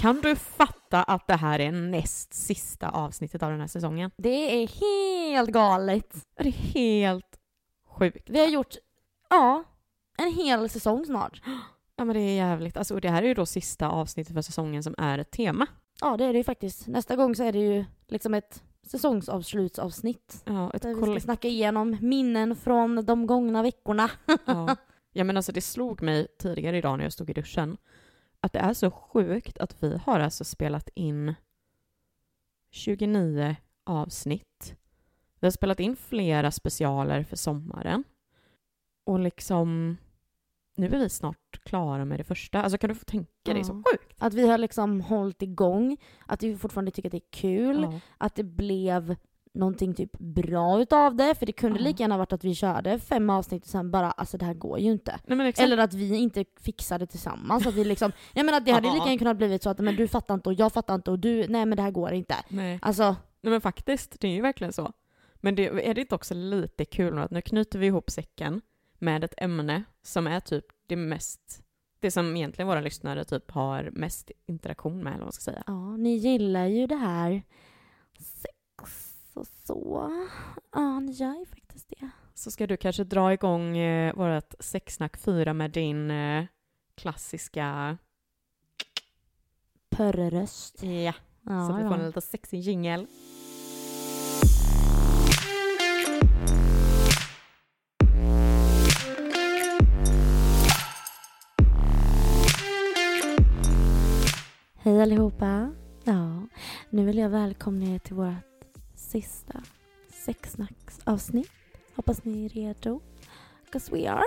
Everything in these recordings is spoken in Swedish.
Kan du fatta att det här är näst sista avsnittet av den här säsongen? Det är helt galet. Det är helt sjukt. Vi har gjort, ja, en hel säsong snart. Ja men det är jävligt. Alltså, och det här är ju då sista avsnittet för säsongen som är ett tema. Ja, det är det ju faktiskt. Nästa gång så är det ju liksom ett säsongsavslutsavsnitt. Ja, ett Där vi ska snacka igenom minnen från de gångna veckorna. Ja. ja men alltså det slog mig tidigare idag när jag stod i duschen att det är så sjukt att vi har alltså spelat in 29 avsnitt. Vi har spelat in flera specialer för sommaren. Och liksom nu är vi snart klara med det första. Alltså kan du få tänka dig Ja. så sjukt? Att vi har liksom hållit igång, att vi fortfarande tycker att det är kul, Ja. att det blev någonting typ bra utav det. För det kunde Ja. lika gärna varit att vi körde fem avsnitt och sen bara, alltså det här går ju inte. Nej. Eller att vi inte fixade tillsammans. Att vi liksom, jag menar det hade lika gärna kunnat blivit så att men du fattar inte och jag fattar inte och du, nej men det här går inte. Nej. Alltså, Nej men faktiskt, det är ju verkligen så. Men det, är det inte också lite kul att nu knyter vi ihop säcken med ett ämne som är typ det mest, det som egentligen våra lyssnare typ har mest interaktion med eller vad man ska säga. ja ni gillar ju det här och så. Ja, ni gör ju faktiskt det. Så ska du kanske dra igång eh, vårt sexsnack 4 med din eh, klassiska, Pörrröst. ja, Ja, så vi får en lite sexig jingel. Hej allihopa. Ja, nu vill jag välkomna er till vårt sista sexsnacksavsnitt. Hoppas ni är redo. 'Cause we are.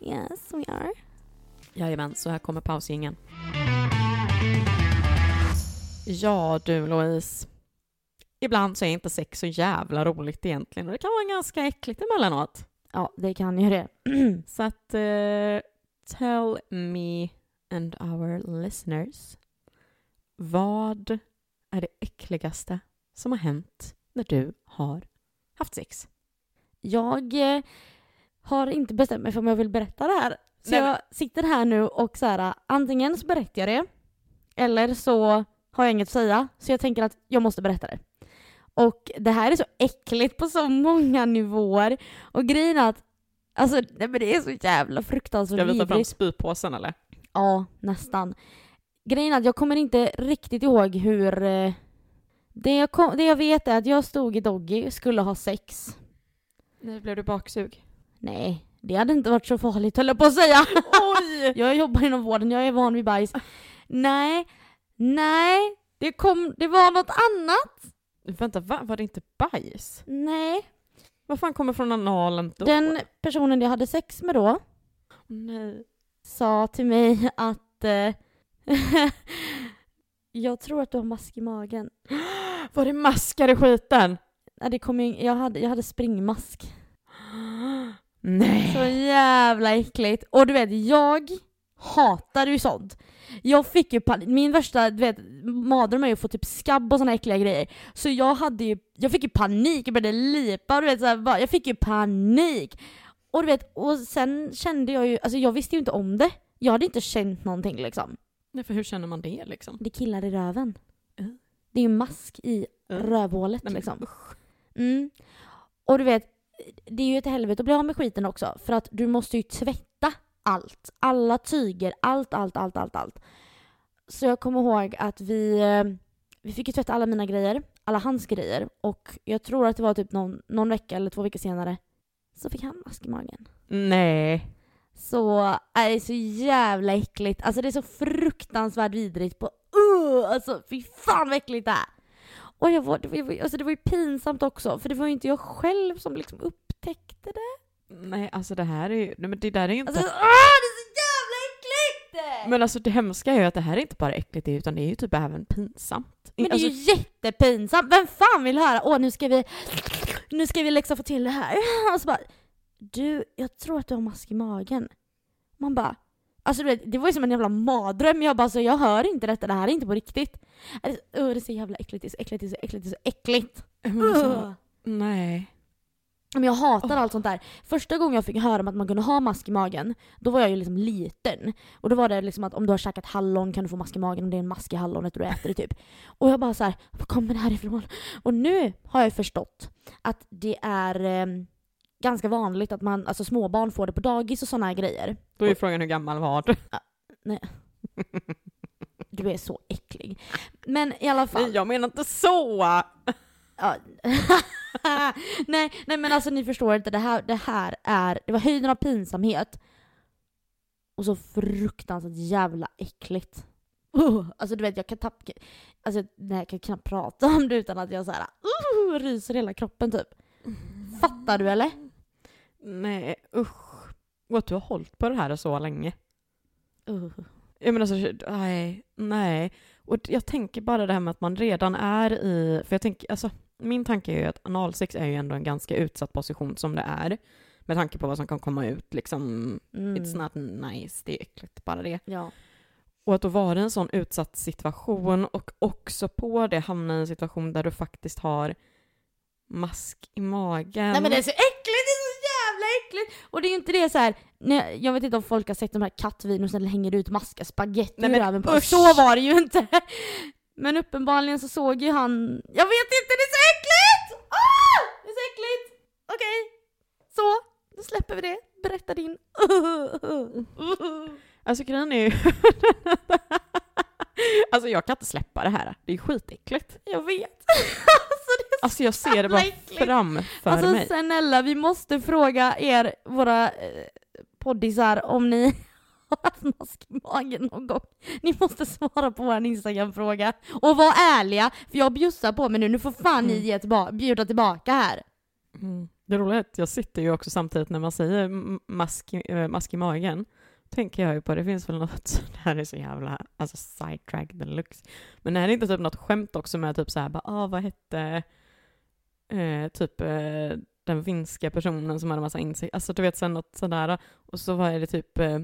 Yes, we are. Jajamän, så här kommer pausingen. Ja du Louise. Ibland så är inte sex så jävla roligt egentligen och det kan vara ganska äckligt emellanåt. Ja, det kan ju det. Så att eh, tell me and our listeners. Vad är det äckligaste som har hänt när du har haft sex? Jag eh, har inte bestämt mig för om jag vill berätta det här. Så Nej, jag sitter här nu och så här, antingen så berättar jag det eller så har jag inget att säga. Så jag tänker att jag måste berätta det. Och det här är så äckligt på så många nivåer. Och grejen är att alltså, nej, men det är så jävla fruktansvärt Ska vi ta fram vidrigt. spypåsen eller? Ja, nästan. Grejen är att jag kommer inte riktigt ihåg hur... Det jag, kom, det jag vet är att jag stod i Doggy skulle ha sex. Nu blev du baksug. Nej, det hade inte varit så farligt höll jag på att säga. Oj! Jag jobbar inom vården, jag är van vid bajs. Nej, nej, det kom, det var något annat. Vänta, va? var det inte bajs? Nej, Vad fan kommer från analen då? den personen jag hade sex med då Nej. sa till mig att eh, jag tror att du har mask i magen. Var det maskar i skiten? Nej, det kom ju, jag, hade, jag hade springmask. Nej. Så jävla äckligt. Och du vet, jag hatar ju sånt. Jag fick ju panik. Min värsta du vet, mardröm är ju att få typ skabb och såna äckliga grejer. Så jag hade ju, jag fick ju panik, jag började lipa och du vet så här, bara, jag fick ju panik. Och du vet, och sen kände jag ju, alltså jag visste ju inte om det. Jag hade inte känt någonting liksom. Nej, för hur känner man det liksom? Det killar i röven. Uh. Det är ju mask i Uh. rövhålet Nej, liksom. Mm. Och du vet, det är ju ett helvete att bli av med skiten också. För att du måste ju tvätta allt. Alla tyger, allt, allt, allt, allt, allt. Så jag kommer ihåg att vi, eh, vi fick ju tvätta alla mina grejer, alla hans grejer. Och jag tror att det var typ någon, någon vecka eller två veckor senare så fick han mask i magen. Nej. Så äh, det är så jävla äckligt. Alltså det är så fruktansvärt vidrigt på uh, alltså fy fan vad äckligt det är. Och jag var, det, var, alltså det var ju pinsamt också för det var ju inte jag själv som liksom upptäckte det. Nej, alltså det här är ju... Nej, men det där är ju inte... Alltså ah, det är så jävla äckligt! Men alltså det hemska är ju att det här är inte bara äckligt utan det är ju typ även pinsamt. Men det är alltså, ju jättepinsamt. Vem fan vill höra? Åh nu ska vi, nu ska vi liksom få till det här. Och så bara, du, jag tror att du har mask i magen. Man bara, alltså du vet, det var ju som en jävla mardröm. Jag bara, så jag hör inte detta, det här är inte på riktigt. Alltså, det är så jävla äckligt, det är så äckligt, det är så äckligt, det är så äckligt. men alltså, Uh. nej. Men jag hatar allt sånt där. Första gången jag fick höra om att man kunde ha mask i magen, då var jag ju liksom liten. Och då var det liksom att om du har käkat hallon kan du få mask i magen om det är en mask i hallonet och du äter det typ. Och jag bara så här, var kommer det här ifrån? Och nu har jag förstått att det är eh, ganska vanligt att man, alltså småbarn får det på dagis och här grejer. Då är frågan hur gammal var du? Du är så äcklig. Men i alla fall. Nej, jag menar inte så! Ja. nej, nej men alltså ni förstår inte, det här, det här är, det var höjden av pinsamhet. Och så fruktansvärt jävla äckligt. Uh, alltså du vet jag kan tappa, alltså nej, jag kan knappt prata om det utan att jag såhär uh, ryser hela kroppen typ. Fattar du eller? Nej, usch. Och att du har hållit på det här så länge. Uh. Jag menar så, nej, nej. Och jag tänker bara det här med att man redan är i, för jag tänker, alltså min tanke är ju att analsex är ju ändå en ganska utsatt position som det är. Med tanke på vad som kan komma ut liksom, Mm. it's not nice, det är äckligt bara det. Ja. Och att då vara i en sån utsatt situation och också på det hamna i en situation där du faktiskt har mask i magen. Nej men det är så äckligt, det är så jävla äckligt! Och det är ju inte det så här. Nej, jag vet inte om folk har sett de här kattvideorna där hänger ut maskar spagetti men röven på. usch! Så var det ju inte! Men uppenbarligen så såg ju han... Jag vet inte, det är så äckligt! Ah! Det är så äckligt! Okej, så, då släpper vi det. Berätta din. Alltså grejen är ju... alltså jag kan inte släppa det här. Det är skitäckligt. Jag vet. alltså, Alltså jag ser det bara framför Alltså mig. snälla, vi måste fråga er, våra eh, poddisar, om ni har haft mask i magen någon gång. Ni måste svara på vår Instagram-fråga. Och var ärliga, för jag bjussar på mig nu. Nu får fan ni Mm. ge tillba- bjuda tillbaka här. Mm. Det roliga är att jag sitter ju också samtidigt när man säger mask, eh, mask i magen. Tänker jag ju på, det finns väl något, det här är så jävla, alltså sidetrack deluxe. Men är det inte typ något skämt också med typ så här, bara, ah, vad hette, eh, typ eh, den finska personen som hade massa insikt, alltså du vet sen något sådär, och så var det typ eh,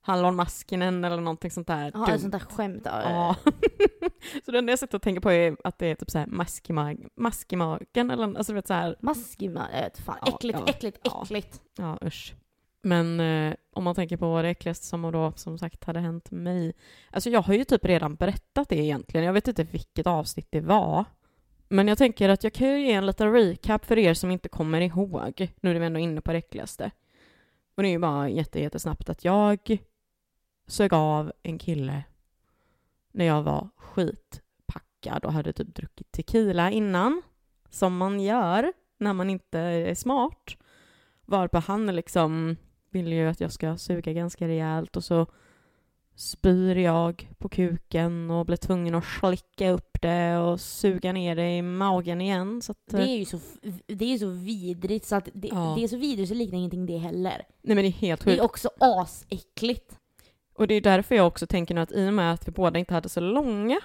hallonmaskinen eller någonting sånt där. Ja, ett sånt där skämt. Ja. Så det enda jag sitter och tänker på är att det är typ så här mask i, mag- mask i magen eller alltså du vet så här, Mask i magen, jag vet fan. Ja, Äckligt, ja, äckligt, ja. äckligt. ja usch. Men eh, om man tänker på vad det äckligaste som då som sagt hade hänt mig. Alltså jag har ju typ redan berättat det egentligen. Jag vet inte vilket avsnitt det var. Men jag tänker att jag kan ju ge en liten recap för er som inte kommer ihåg. Nu är vi ändå inne på det äckligaste. Och det är ju bara jätte, jättesnabbt att jag sög av en kille när jag var skitpackad och hade typ druckit tequila innan. Som man gör när man inte är smart. Varpå han liksom vill ju att jag ska suga ganska rejält och så spyr jag på kuken och blir tvungen att slicka upp det och suga ner det i magen igen. Så att, Det är ju så, det är ju så vidrigt så att det, Ja. det är så vidrigt så liknar ingenting det heller. nej men det är helt Det sjukt. är också asäckligt. Och det är därför jag också tänker nu att i och med att vi båda inte hade så långa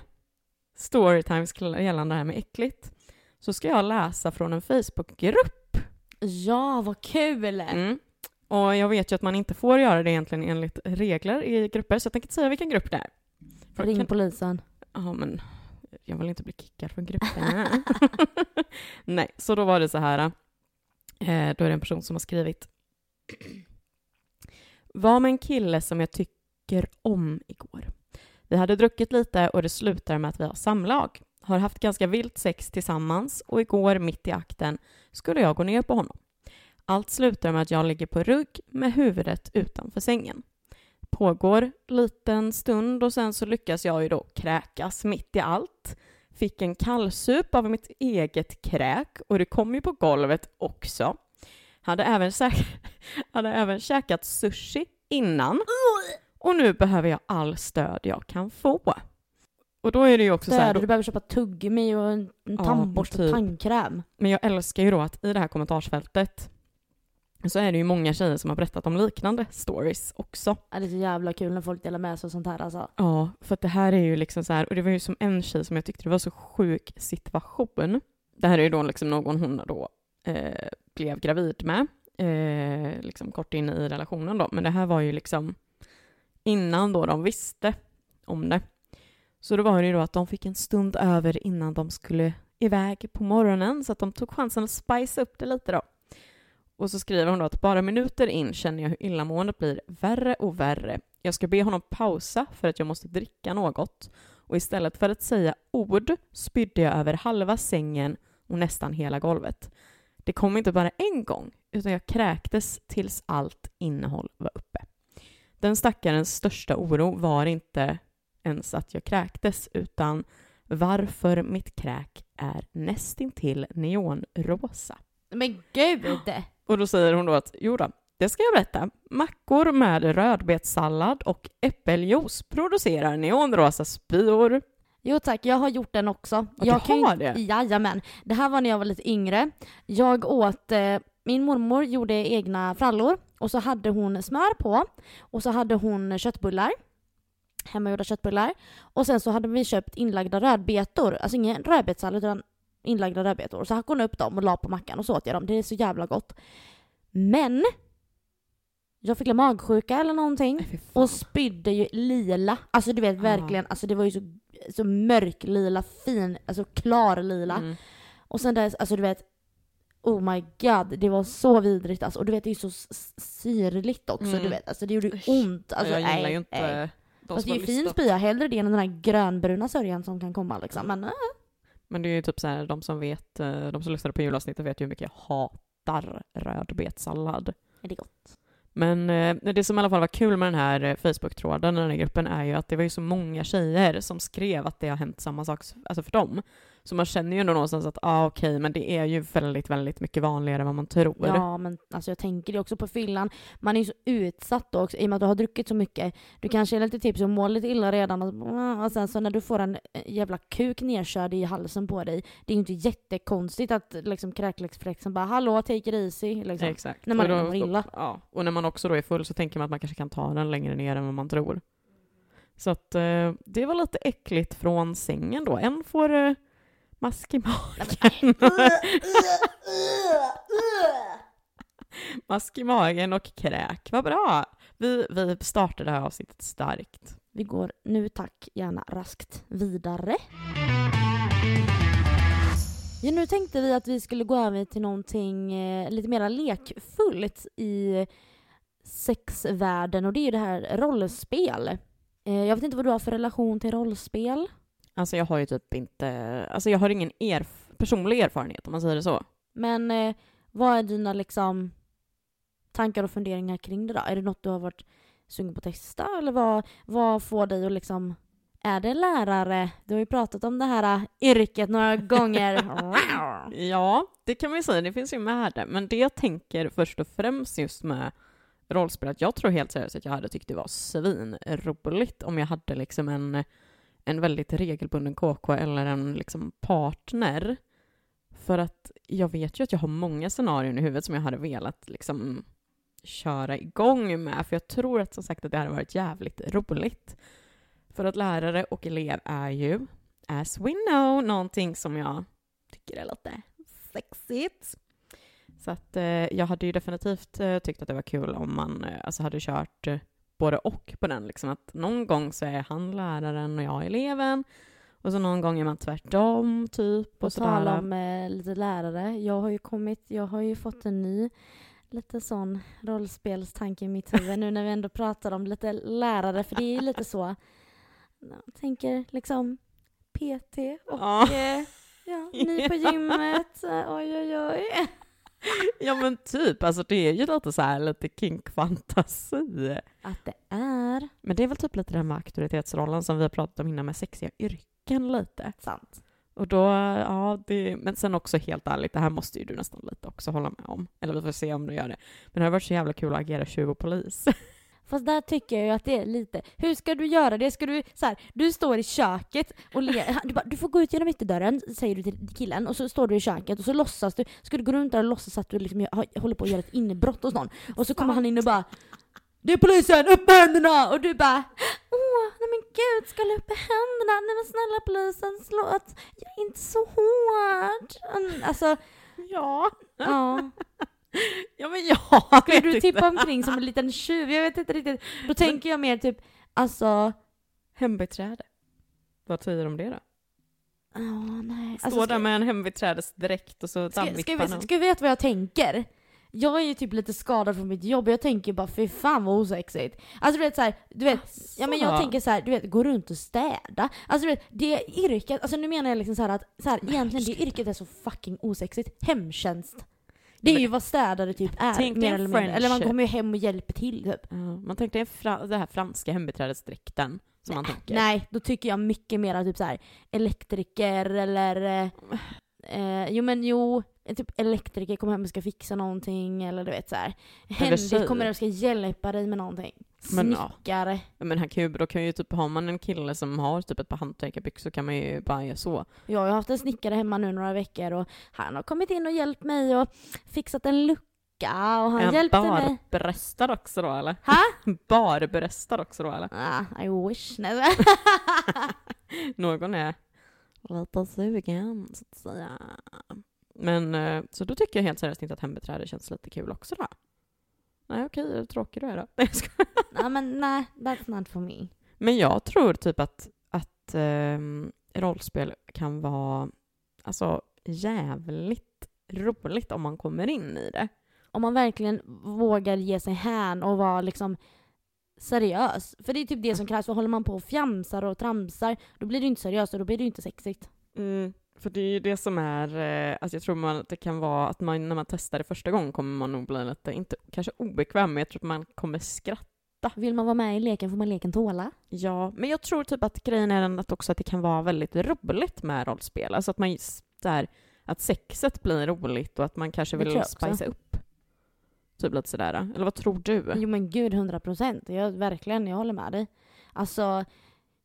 storytimes gällande det här med äckligt så ska jag läsa från en Facebookgrupp. Ja, vad kul! Mm. Och jag vet ju att man inte får göra det egentligen enligt regler i grupper så jag tänker inte säga vilken grupp det är. För Ring kan- polisen. Ja, men jag vill inte bli kickad från gruppen. Nej, så då var det så här. Eh, då är det en person som har skrivit. Var med en kille som jag tycker om igår. Vi hade druckit lite och det slutar med att vi har samlag. Har haft ganska vilt sex tillsammans och igår mitt i akten skulle jag gå ner på honom. Allt slutar med att jag ligger på rugg med huvudet utanför sängen pågår liten stund och sen så lyckas jag ju då kräkas mitt i allt. Fick en kallsup av mitt eget kräk och det kom ju på golvet också. Hade även, säk- hade även käkat sushi innan och nu behöver jag all stöd jag kan få. Och då är det ju också så här, Stöd, då, du behöver köpa tuggummi och en, en Ja, tandborste och typ. tandkräm. men jag älskar ju då att i det här kommentarsfältet så är det ju många tjejer som har berättat om liknande stories också. Ja, det är så jävla kul när folk delar med sig och sånt här alltså. Ja, för att det här är ju liksom så här, och det var ju som en tjej som jag tyckte det var så sjuk situation. Det här är ju då liksom någon hon då eh, blev gravid med, eh, liksom kort in i relationen då, men det här var ju liksom innan då de visste om det. Så då var det ju då att de fick en stund över innan de skulle iväg på morgonen, så att de tog chansen att spice upp det lite då. Och så skriver hon då att bara minuter in känner jag hur illamåendet blir värre och värre. Jag ska be honom pausa för att jag måste dricka något. Och istället för att säga ord spydde jag över halva sängen och nästan hela golvet. Det kom inte bara en gång, utan jag kräktes tills allt innehåll var uppe. Den stackarens största oro var inte ens att jag kräktes, utan varför mitt kräk är nästintill neonrosa. Men gud! Och då säger hon då att jo då, det ska jag berätta. Mackor med rödbetssallad och äppeljuice producerar neonrosa spyor. Jo tack, jag har gjort den också. Och jag du ju har inte- det? Jajamän. Det här var när jag var lite yngre. Jag åt, eh, min mormor gjorde egna frallor och så hade hon smör på och så hade hon köttbullar. Hemmagjorda köttbullar. Och sen så hade vi köpt inlagda rödbetor, alltså ingen rödbetssallad utan inlagda rödbetor. Så hackade hon upp dem och la på mackan och så åt jag dem. Det är så jävla gott. Men jag fick magsjuka eller någonting. Och spydde ju lila. Alltså du vet Ah. verkligen, alltså det var ju så, så mörk lila, fin, alltså klar lila. Mm. Och sen dess, alltså du vet, oh my god, det var så vidrigt alltså. Och du vet det är ju så syrligt också, Mm. du vet. Alltså det gjorde ju ont. Alltså, jag gillar ju inte de Fast som det är ju fin spya, hellre det än den här grönbruna sörjan som kan komma liksom. Men äh, Men det är ju typ så här, de som vet, eh, de som lyssnar på julavsnittet vet ju hur mycket jag hatar rödbetssallad. är det gott? Men eh, det som i alla fall var kul med den här eh, Facebook-tråden, den här gruppen, är ju att det var ju så många tjejer som skrev att det har hänt samma sak alltså för dem. Så man känner ju ändå någonstans att, ah, okej, men det är ju väldigt, väldigt mycket vanligare än vad man tror. Ja, men alltså jag tänker det också på fyllan. Man är ju så utsatt då också i och med att du har druckit så mycket. Du kanske är lite tips och mår lite illa redan och, och sen så när du får en eh, jävla kuk nerkörd i halsen på dig. Det är ju inte jättekonstigt att liksom kräkreflexen bara hallå, take it easy. Liksom. Exakt. När man mår illa. Ja, och när man också då är full så tänker man att man kanske kan ta den längre ner än vad man tror. Så att eh, det var lite äckligt från sängen då. En får eh, mask i magen. mask i magen och kräk. Vad bra! Vi, vi startar det här avsnittet starkt. Vi går nu tack gärna raskt vidare. Ja, nu tänkte vi att vi skulle gå över till någonting eh, lite mer lekfullt i sexvärlden och det är ju det här rollspel. Eh, jag vet inte vad du har för relation till rollspel. Alltså jag har ju typ inte, alltså jag har ingen erf- personlig erfarenhet om man säger det så. Men eh, vad är dina liksom tankar och funderingar kring det då? Är det något du har varit sugen på att testa eller vad, vad får dig att liksom är det lärare? Du har ju pratat om det här eh, yrket några gånger. Ja, det kan man ju säga, det finns ju med det. Men det jag tänker först och främst just med rollspel, att jag tror helt seriöst att jag hade tyckt det var svinroligt om jag hade liksom en, en väldigt regelbunden KK eller en liksom partner. För att jag vet ju att jag har många scenarion i huvudet som jag hade velat liksom köra igång med, för jag tror att som sagt att det hade varit jävligt roligt. För att lärare och elev är ju, as we know, någonting som jag tycker är lite sexigt. Så att eh, jag hade ju definitivt eh, tyckt att det var kul om man eh, alltså hade kört eh, både och på den. Liksom att någon gång så är han läraren och jag eleven. Och så någon gång är man tvärtom, typ. Och tal sådär. om eh, lite lärare. Jag har ju kommit, jag har ju fått en ny lite sån rollspelstanke i mitt huvud nu när vi ändå pratar om lite lärare för det är ju lite så. Jag tänker liksom PT och Ja. eh, ja, ni på gymmet. eh, Oj oj oj. ja men typ, alltså det är ju lite så här lite kink-fantasi. Att det är Men det är väl typ lite den med auktoritetsrollen som vi har pratat om innan med sexiga yrken lite. sant. Och då, ja, det, men sen också helt ärligt, det här måste ju du nästan lite också hålla med om. Eller vi får se om du gör det. Men det har varit så jävla kul att agera tjuv och polis. Fast där tycker jag ju att det är lite, hur ska du göra det? Ska du, så här, du står i köket och le, du, bara, du får gå ut genom ytterdörren, säger du till killen, och så står du i köket och så låtsas du, ska du gå runt där och låtsas att du liksom gör- håller på att göra ett inbrott hos någon. Och så kommer han in och bara Det är polisen, upp med händerna! Och du bara Åh, nej men gud, ska jag upp med händerna? Nej men snälla polisen, slåt, jag är inte så hård. Mm, Alltså, ja. ja. Ja men jag Skulle du tippa omkring som en liten tjuv? Jag vet inte riktigt. Då tänker jag mer typ, alltså Hembiträde. Vad säger du om det då? Ja, nej. Står Alltså, där med en hembiträdesdräkt och så ska, ska, ska vi veta vad jag tänker? jag är ju typ lite skadad från mitt jobb och jag tänker bara fy fan vad osexigt. Alltså du vet såhär, du vet, ja men jag tänker så här, du vet, gå runt och städa. Alltså du vet, det yrket, alltså nu menar jag liksom så här att, så här, egentligen det yrket är så fucking osexigt. Hemtjänst. Det är ju vad städare typ är, Tänk mer eller mindre. Eller man kommer ju hem och hjälper till typ. Ja, man tänkte fra- det här franska hembiträdesdräkten som man tänker. Nej, då tycker jag mycket mer typ så här elektriker eller... Eh, eh, jo men jo, typ elektriker kommer hem och ska fixa någonting eller du vet så här. Henrik kommer och ska hjälpa dig med någonting. Men. Snickare. Ja, Men han kan ju, då kan ju typ, har man en kille som har typ ett par hantverkarbyxor kan man ju bara göra så. Jag har haft en snickare hemma nu några veckor och han har kommit in och hjälpt mig och fixat en lucka och han är hjälpte mig. barbröstad också då eller? Ha? Barbröstad också då eller? Ah, I wish. Nej. Någon är lite sugen så att säga. Men eh, så då tycker jag helt seriöst inte att hembiträde känns lite kul också då. Nej okej, hur tråkig du är då. Nej. Nej men nej, that's not for me. Men jag tror typ att, att ehm, rollspel kan vara alltså jävligt roligt om man kommer in i det. om man verkligen vågar ge sig hän och vara liksom seriös. För det är typ det som krävs, för håller man på och fjamsar och tramsar, då blir det inte seriöst och då blir det inte sexigt. Mm, för det är ju det som är, eh, alltså jag tror man, att det kan vara att man när man testar det första gången kommer man nog bli lite, inte kanske obekväm, men jag tror att man kommer skratta. Vill man vara med i leken får man leken tåla. Ja, men jag tror typ att grejen är den att också att det kan vara väldigt roligt med rollspel. Alltså att man just där, att sexet blir roligt och att man kanske vill spicea upp. Typ lite sådär. Eller vad tror du? Jo men gud, 100 procent. Jag, verkligen, jag håller med dig. Alltså,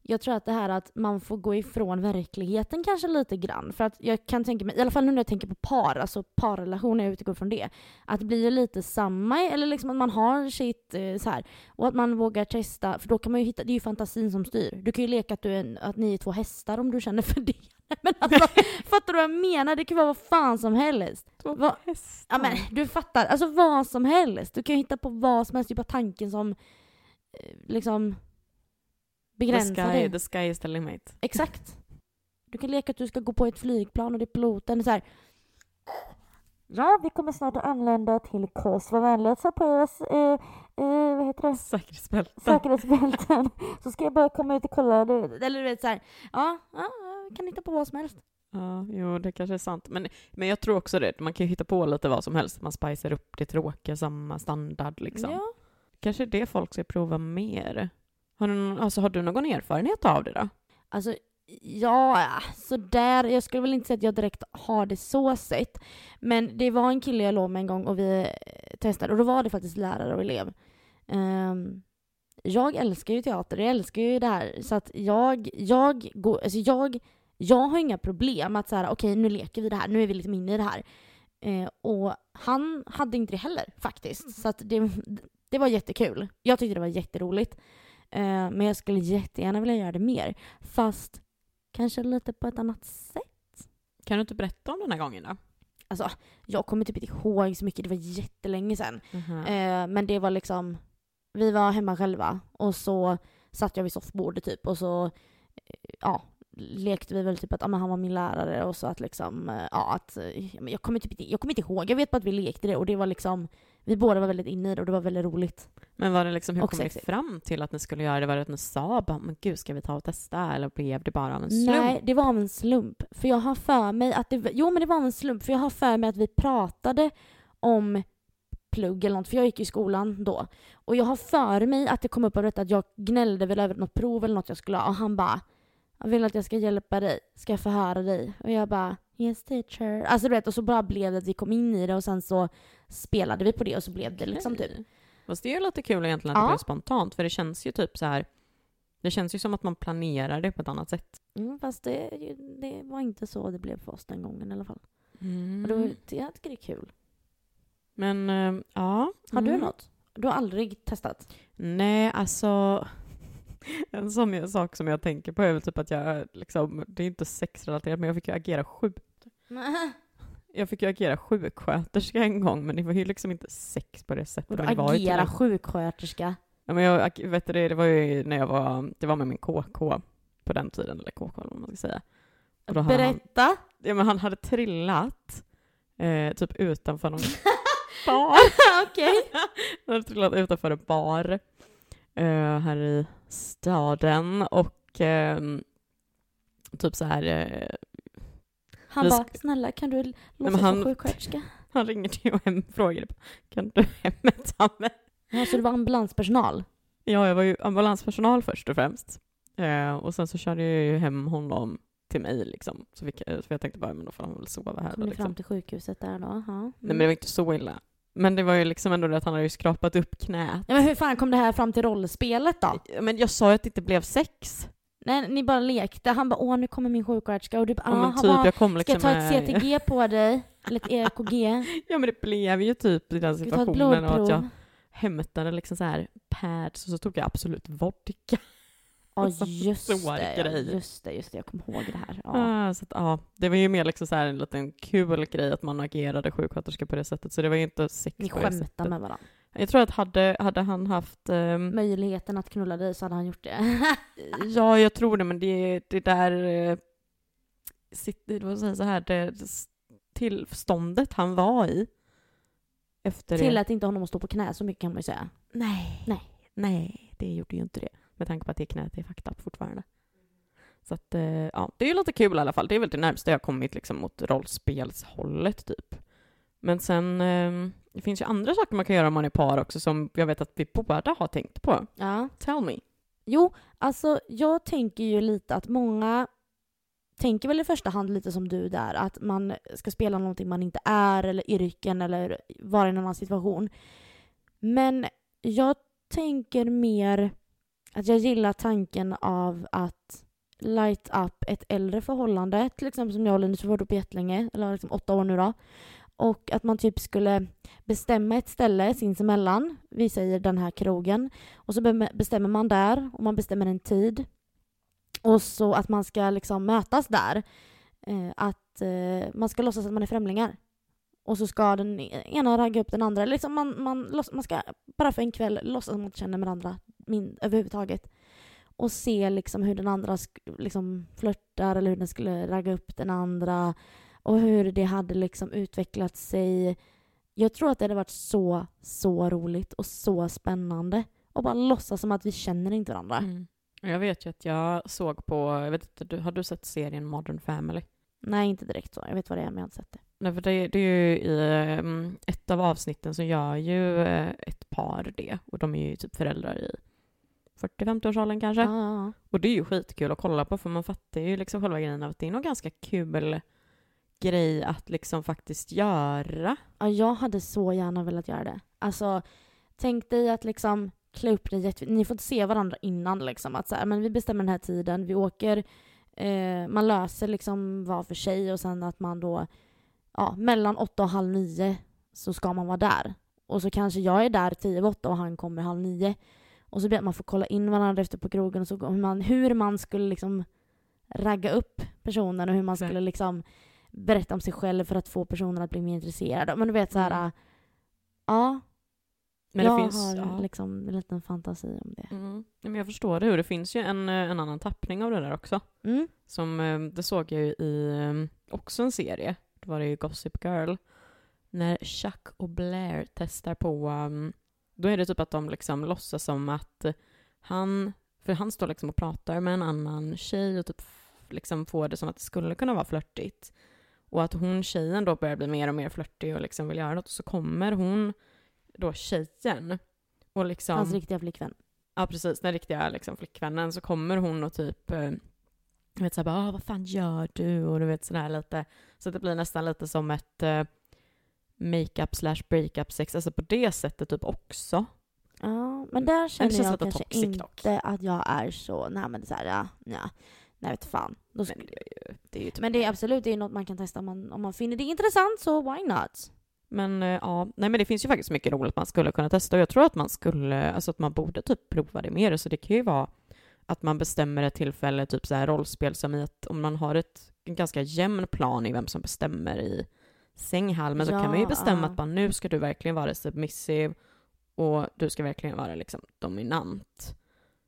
jag tror att det här att man får gå ifrån verkligheten kanske lite grann. För att jag kan tänka mig, i alla fall nu när jag tänker på par, alltså parrelationer, jag utgår från det. Att det blir lite samma, eller liksom att man har sitt eh, så här. Och att man vågar testa, för då kan man ju hitta, det är ju fantasin som styr. Du kan ju leka att, du är att ni är två hästar om du känner för det. Men alltså, fattar du vad jag menar? Det kan vara vad fan som helst. Vad- Ja men du fattar, alltså vad som helst. Du kan ju hitta på vad som helst, det är bara tanken som eh, liksom the, sky, dig. the sky is the limit. Exakt. Du kan leka att du ska gå på ett flygplan och det är piloten så här. Ja, vi kommer snart att anlända till Kos. Var vänliga att oss eh, eh, vad heter det? Säkerhetsbälten. säkerhetsbälten. Så ska jag bara komma ut och kolla. Eller du vet så här. Ja, ja, kan hitta på vad som helst. Ja, jo, det kanske är sant. Men, men jag tror också det. Man kan ju hitta på lite vad som helst. Man spicar upp det tråkiga, samma standard liksom. Ja. Kanske är det folk ska prova mer. Har du, någon- alltså, har du någon erfarenhet av det då? Alltså, ja, så där. Jag skulle väl inte säga att jag direkt har det så sett. Men det var en kille jag låg med en gång och vi eh, testade och då var det faktiskt lärare och elev. Ehm, jag älskar ju teater, jag älskar ju det här. Så att jag, jag går, alltså jag, jag har inga problem att säga okej nu leker vi det här, nu är vi liksom inne i det här. Eh, och han hade inte det heller faktiskt. Så att det, det var jättekul. Jag tyckte det var jätteroligt. Eh, men jag skulle jättegärna vilja göra det mer. Fast kanske lite på ett annat sätt. Kan du inte berätta om den här gången då? Alltså, jag kommer typ inte ihåg så mycket, det var jättelänge sedan. Eh, men det var liksom, vi var hemma själva och så satt jag vid soffbordet typ och så, eh, ja, lekte vi väl typ att men han var min lärare och så att liksom, eh, ja att, eh, jag kommer typ inte, jag kommer inte ihåg, jag vet bara att vi lekte det och det var liksom, vi båda var väldigt inne i det och det var väldigt roligt. Men var det liksom, hur Och kom ni fram till att ni skulle göra det? Var det att ni sa bara, men gud, ska vi ta och testa? Eller blev det bara av en slump? Nej, det var av en slump. För jag har för mig att det, jo men det var av en slump, för jag har för mig att vi pratade om plugg eller något, för jag gick i skolan då. Och jag har för mig att det kom upp av detta att jag gnällde väl över något prov eller något jag skulle ha och han bara jag vill att jag ska hjälpa dig, ska jag förhöra dig? Och jag bara yes teacher. Alltså du vet, och så bara blev det att vi kom in i det och sen så spelade vi på det och så blev det liksom typ. Fast det är ju lite kul egentligen att Ja. det blev spontant, för det känns ju typ så här det känns ju som att man planerar det på ett annat sätt. Mm, fast det, det var inte så det blev för oss den gången i alla fall. Mm. Och då, jag tycker det är kul. Men eh, ja. Har du Mm. något? Du har aldrig testat? Nej, alltså en sån sak som jag tänker på är väl typ att jag liksom, det är inte sexrelaterat, men jag fick ju agera sjuk. Jag fick ju agera sjuksköterska en gång, men det var ju liksom inte sex på det sättet. Ju till agera en- sjuksköterska? Ja, men jag, ag- vet du, det, var ju när jag var, det var med min KK på den tiden, eller KK eller vad man ska säga. Hade han, Berätta! ja, men han hade trillat eh, typ utanför någon... bar. Okej. Han hade trillat utanför en bar eh, här i staden och ehm, typ så här eh, Han Vi bara, snälla kan du låtsas vara sjuksköterska? han ringde till och hem och frågade kan du hämta mig? Ja, så du var ambulanspersonal? Ja, jag var ju ambulanspersonal först och främst. Eh, och sen så körde jag ju hem honom till mig liksom. Så, fick så jag tänkte bara, men då får han väl sova här Kom då, liksom. fram till sjukhuset där då? Ja. Mm. Nej men det var inte så illa. Men det var ju liksom ändå det att han hade ju skrapat upp knät. ja, men hur fan kom det här fram till rollspelet då? Men jag sa ju att det inte blev sex. Nej, ni bara lekte. Han bara, åh nu kommer min sjuksköterska och du bara, Ja, ah, typ, bara, jag kom ska liksom jag ta ett CTG på dig? Eller ett EKG? Ja men det blev ju typ i den Ska situationen och att jag hämtade liksom så här pads och så tog jag absolut vodka. Ja just det, ja, just det, just det, jag kommer ihåg det här. Ja. Ah, så att, ja, det var ju mer liksom så här en liten kul grej att man agerade sjuksköterska på det sättet. Så det var ju inte sex Ni på det sättet. med varandra. Jag tror att hade, hade han haft... ehm, Möjligheten att knulla dig så hade han gjort det. ja, jag tror det, men det, det där... Uh, sitt, vad säga så här, det, tillståndet han var i efter det. Tillät inte honom att stå på knä, så mycket kan man ju säga. Nej. Nej. Nej, det gjorde ju inte det. Med tanke på att det knät är fucked up fortfarande. Så att, eh, ja, det är ju lite kul i alla fall. Det är väl det närmaste jag kommit liksom mot rollspelshållet typ. Men sen, eh, det finns ju andra saker man kan göra om man är par också som jag vet att vi båda har tänkt på. Ja. Tell me. Jo, alltså jag tänker ju lite att många tänker väl i första hand lite som du där, att man ska spela någonting man inte är eller yrken eller vara i en annan situation. Men jag tänker mer att jag gillar tanken av att light up ett äldre förhållande, till exempel som jag och Linus har varit uppe jättelänge, eller liksom åtta år nu då. Och att man typ skulle bestämma ett ställe sinsemellan, vi säger den här krogen, och så bestämmer man där och man bestämmer en tid. Och så att man ska liksom mötas där. Eh, att eh, man ska låtsas att man är främlingar. Och så ska den e-, ena ragga upp den andra. Liksom man, man, man ska bara för en kväll låtsas att man inte känner varandra min, överhuvudtaget. Och se liksom hur den andra liksom flörtar eller hur den skulle ragga upp den andra. Och hur det hade liksom utvecklat sig. Jag tror att det hade varit så, så roligt och så spännande. Och bara låtsas som att vi känner inte varandra. Mm. Jag vet ju att jag såg på, jag vet inte, har du sett serien Modern Family? Nej, inte direkt så. Jag vet vad det är, men jag har inte sett det. Nej, för det, det är ju i ehm, ett av avsnitten så gör ju eh, ett par det. Och de är ju typ föräldrar i 40-50-årsåldern kanske. Ja. Och det är ju skitkul att kolla på för man fattar ju liksom själva grejen av att det är nog ganska kul grej att liksom faktiskt göra. Ja, jag hade så gärna velat göra det. Alltså, tänk dig att liksom klä upp dig. Ni får inte se varandra innan liksom. Att så här, men vi bestämmer den här tiden, vi åker, eh, man löser liksom var för sig och sen att man då, ja, mellan åtta och halv nio så ska man vara där. Och så kanske jag är där tio över åtta och han kommer halv nio. Och så blir att man får kolla in varandra efter på krogen och så hur man, hur man skulle liksom ragga upp personen och hur man Nej. skulle liksom berätta om sig själv för att få personen att bli mer intresserad. Men du vet så här, Mm. ja, Men jag det finns, har ja. liksom en liten fantasi om det. Mm. Men jag förstår det. Och det finns ju en, eh, en annan tappning av det där också. Mm. Som, eh, det såg jag ju i eh, också en serie. Det var det ju Gossip Girl. När Chuck och Blair testar på, um, då är det typ att de liksom låtsas som att han, för han står liksom och pratar med en annan tjej och typ liksom får det som att det skulle kunna vara flörtigt. Och att hon, tjejen då börjar bli mer och mer flörtig och liksom vill göra något. Och så kommer hon, då tjejen, och liksom... Hans riktiga flickvän. Ja, precis. Den riktiga liksom, flickvännen. Så kommer hon och typ eh, jag vet, så här, bara, vad fan gör du? Och du vet sådär lite. Så det blir nästan lite som ett eh, makeup slash breakup sex. Alltså på det sättet typ också. Ja, men där känner känns jag kanske inte dock. att jag är så, nej men det är så här, ja, ja, nej vet fan. Då sk- Men det är ju, det är ju typ men det är absolut det är något man kan testa om man, om man finner det intressant, så why not? Men eh, ja, nej men det finns ju faktiskt mycket roligt man skulle kunna testa och jag tror att man skulle, alltså att man borde typ prova det mer. Så det kan ju vara att man bestämmer ett tillfälle, typ så här rollspel som i att om man har ett en ganska jämn plan i vem som bestämmer i sänghalmen så kan man ju Ja, bestämma ja. att bara nu ska du verkligen vara submissive och du ska verkligen vara liksom dominant.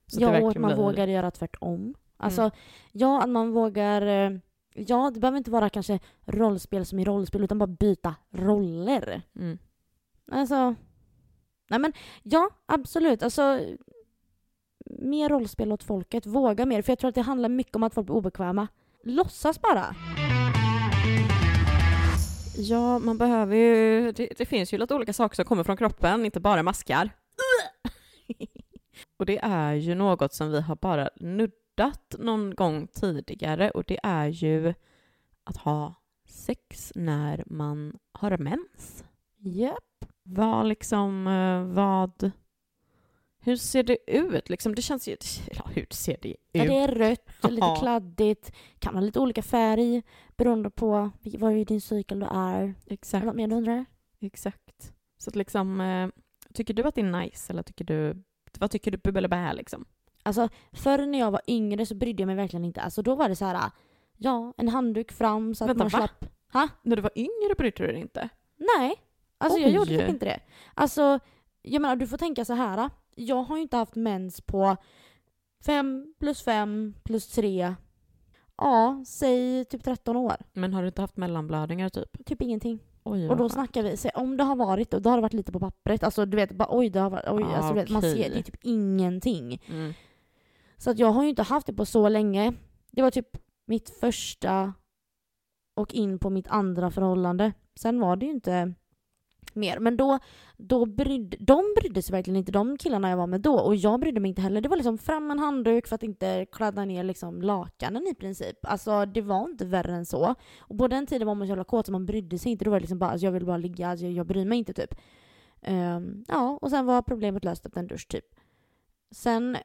Så ja, och att man blir- vågar göra tvärtom. Alltså, Mm. ja, att man vågar... eh, Ja, det behöver inte vara kanske rollspel som i rollspel, utan bara byta roller. Mm. Alltså, nej men ja, absolut. Alltså, mer rollspel åt folket, våga mer. För jag tror att det handlar mycket om att folk blir obekväma. Låtsas bara. Ja, man behöver ju... Det, det finns ju lite olika saker som kommer från kroppen, inte bara maskar. och det är ju något som vi har bara nuddat någon gång tidigare och det är ju att ha sex när man har mens. Japp. Vad liksom, eh, vad... Hur ser det ut? Liksom, det känns ju... Ja, hur ser det ut? Ja, det är rött, lite Ja. kladdigt, kan ha lite olika färg beroende på vad i din cykel du är. Är Exakt. något mer du undrar? Exakt. Så att liksom, eh, tycker du att det är nice eller tycker du... Vad tycker du bubbel bä liksom? Alltså, förr när jag var yngre så brydde jag mig verkligen inte. Alltså då var det så här, ja, en handduk fram så att Vänta, man va? slapp. När du var yngre brydde du dig inte? Nej, alltså jag Oj. gjorde typ inte det. Alltså, jag menar du får tänka så här. Jag har ju inte haft mens på fem plus fem plus tre. Ja, säg typ 13 år. Men har du inte haft mellanblödningar typ? Typ ingenting. Oj, Och då fan. snackar vi, så om det har varit då, då har det varit lite på pappret. Alltså du vet, bara oj det har varit, oj, Ah, alltså, vet, man okej. ser, det är typ ingenting. Mm. Så att jag har ju inte haft det på så länge. Det var typ mitt första och in på mitt andra förhållande. Sen var det ju inte mer. Men då, då brydde, de brydde sig verkligen inte, de killarna jag var med då. Och jag brydde mig inte heller. Det var liksom fram en handduk för att inte kladda ner liksom lakanen i princip. Alltså det var inte värre än så. Och på den tiden var man så jävla kåt så man brydde sig inte. Då var det liksom bara, alltså, jag vill bara ligga, alltså, jag, jag bryr mig inte typ. Um, ja, och sen var problemet löst efter en dusch typ. Sen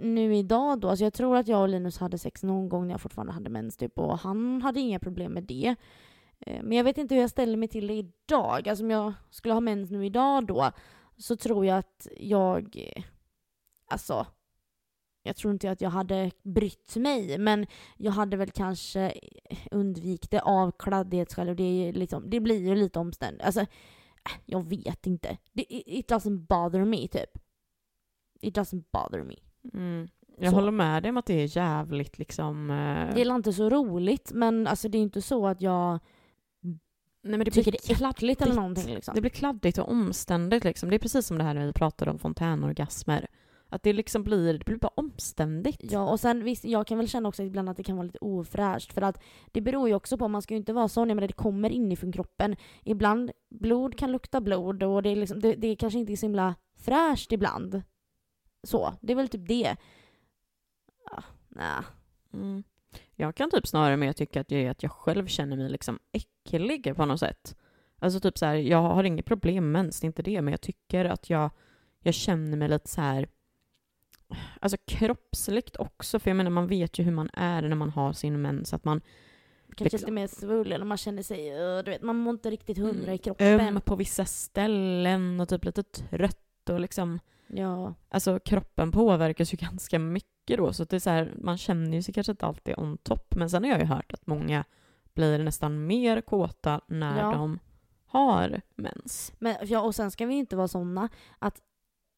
nu idag då, alltså jag tror att jag och Linus hade sex någon gång när jag fortfarande hade mens typ och han hade inga problem med det. Eh, men jag vet inte hur jag ställer mig till det idag. Alltså om jag skulle ha mens nu idag då så tror jag att jag, eh, alltså jag tror inte att jag hade brytt mig men jag hade väl kanske undvikit det av kladdighetsskäl och det, är liksom, det blir ju lite omständigt. Alltså, eh, jag vet inte. Det, it doesn't bother me typ. It doesn't bother me. Mm. Jag Så. håller med dig om att det är jävligt liksom... eh, Det är inte så roligt men alltså det är inte så att jag Nej, men det tycker blir det är äckligt eller kladdigt. någonting liksom. Det blir kladdigt och omständigt liksom. Det är precis som det här när vi pratade om fontänorgasmer. Att det liksom blir, det blir bara omständigt. Ja och sen visst, jag kan väl känna också ibland att det kan vara lite ofräscht för att det beror ju också på, man ska ju inte vara sån, jag menar det kommer inifrån kroppen. Ibland, blod kan lukta blod och det är liksom, det, det är kanske inte så himla fräscht ibland. Så, det är väl typ det. Ja, nej. Mm. Jag kan typ snarare mer tycka att är att jag själv känner mig liksom äcklig på något sätt. Alltså typ så här, jag har inget problem med mens, det är inte det, men jag tycker att jag, jag känner mig lite så här, alltså kroppsligt också, för jag menar man vet ju hur man är när man har sin mens, att man Kanske Liksom. lite mer svullen och man känner sig, uh, du vet, man mår inte riktigt hundra i kroppen. öm på vissa ställen och typ lite trött och liksom, Ja. alltså kroppen påverkas ju ganska mycket då, så det är så här, man känner ju sig kanske inte alltid on top, men sen har jag ju hört att många blir nästan mer kåta när Ja. de har mens. Men, ja, och sen ska vi ju inte vara såna att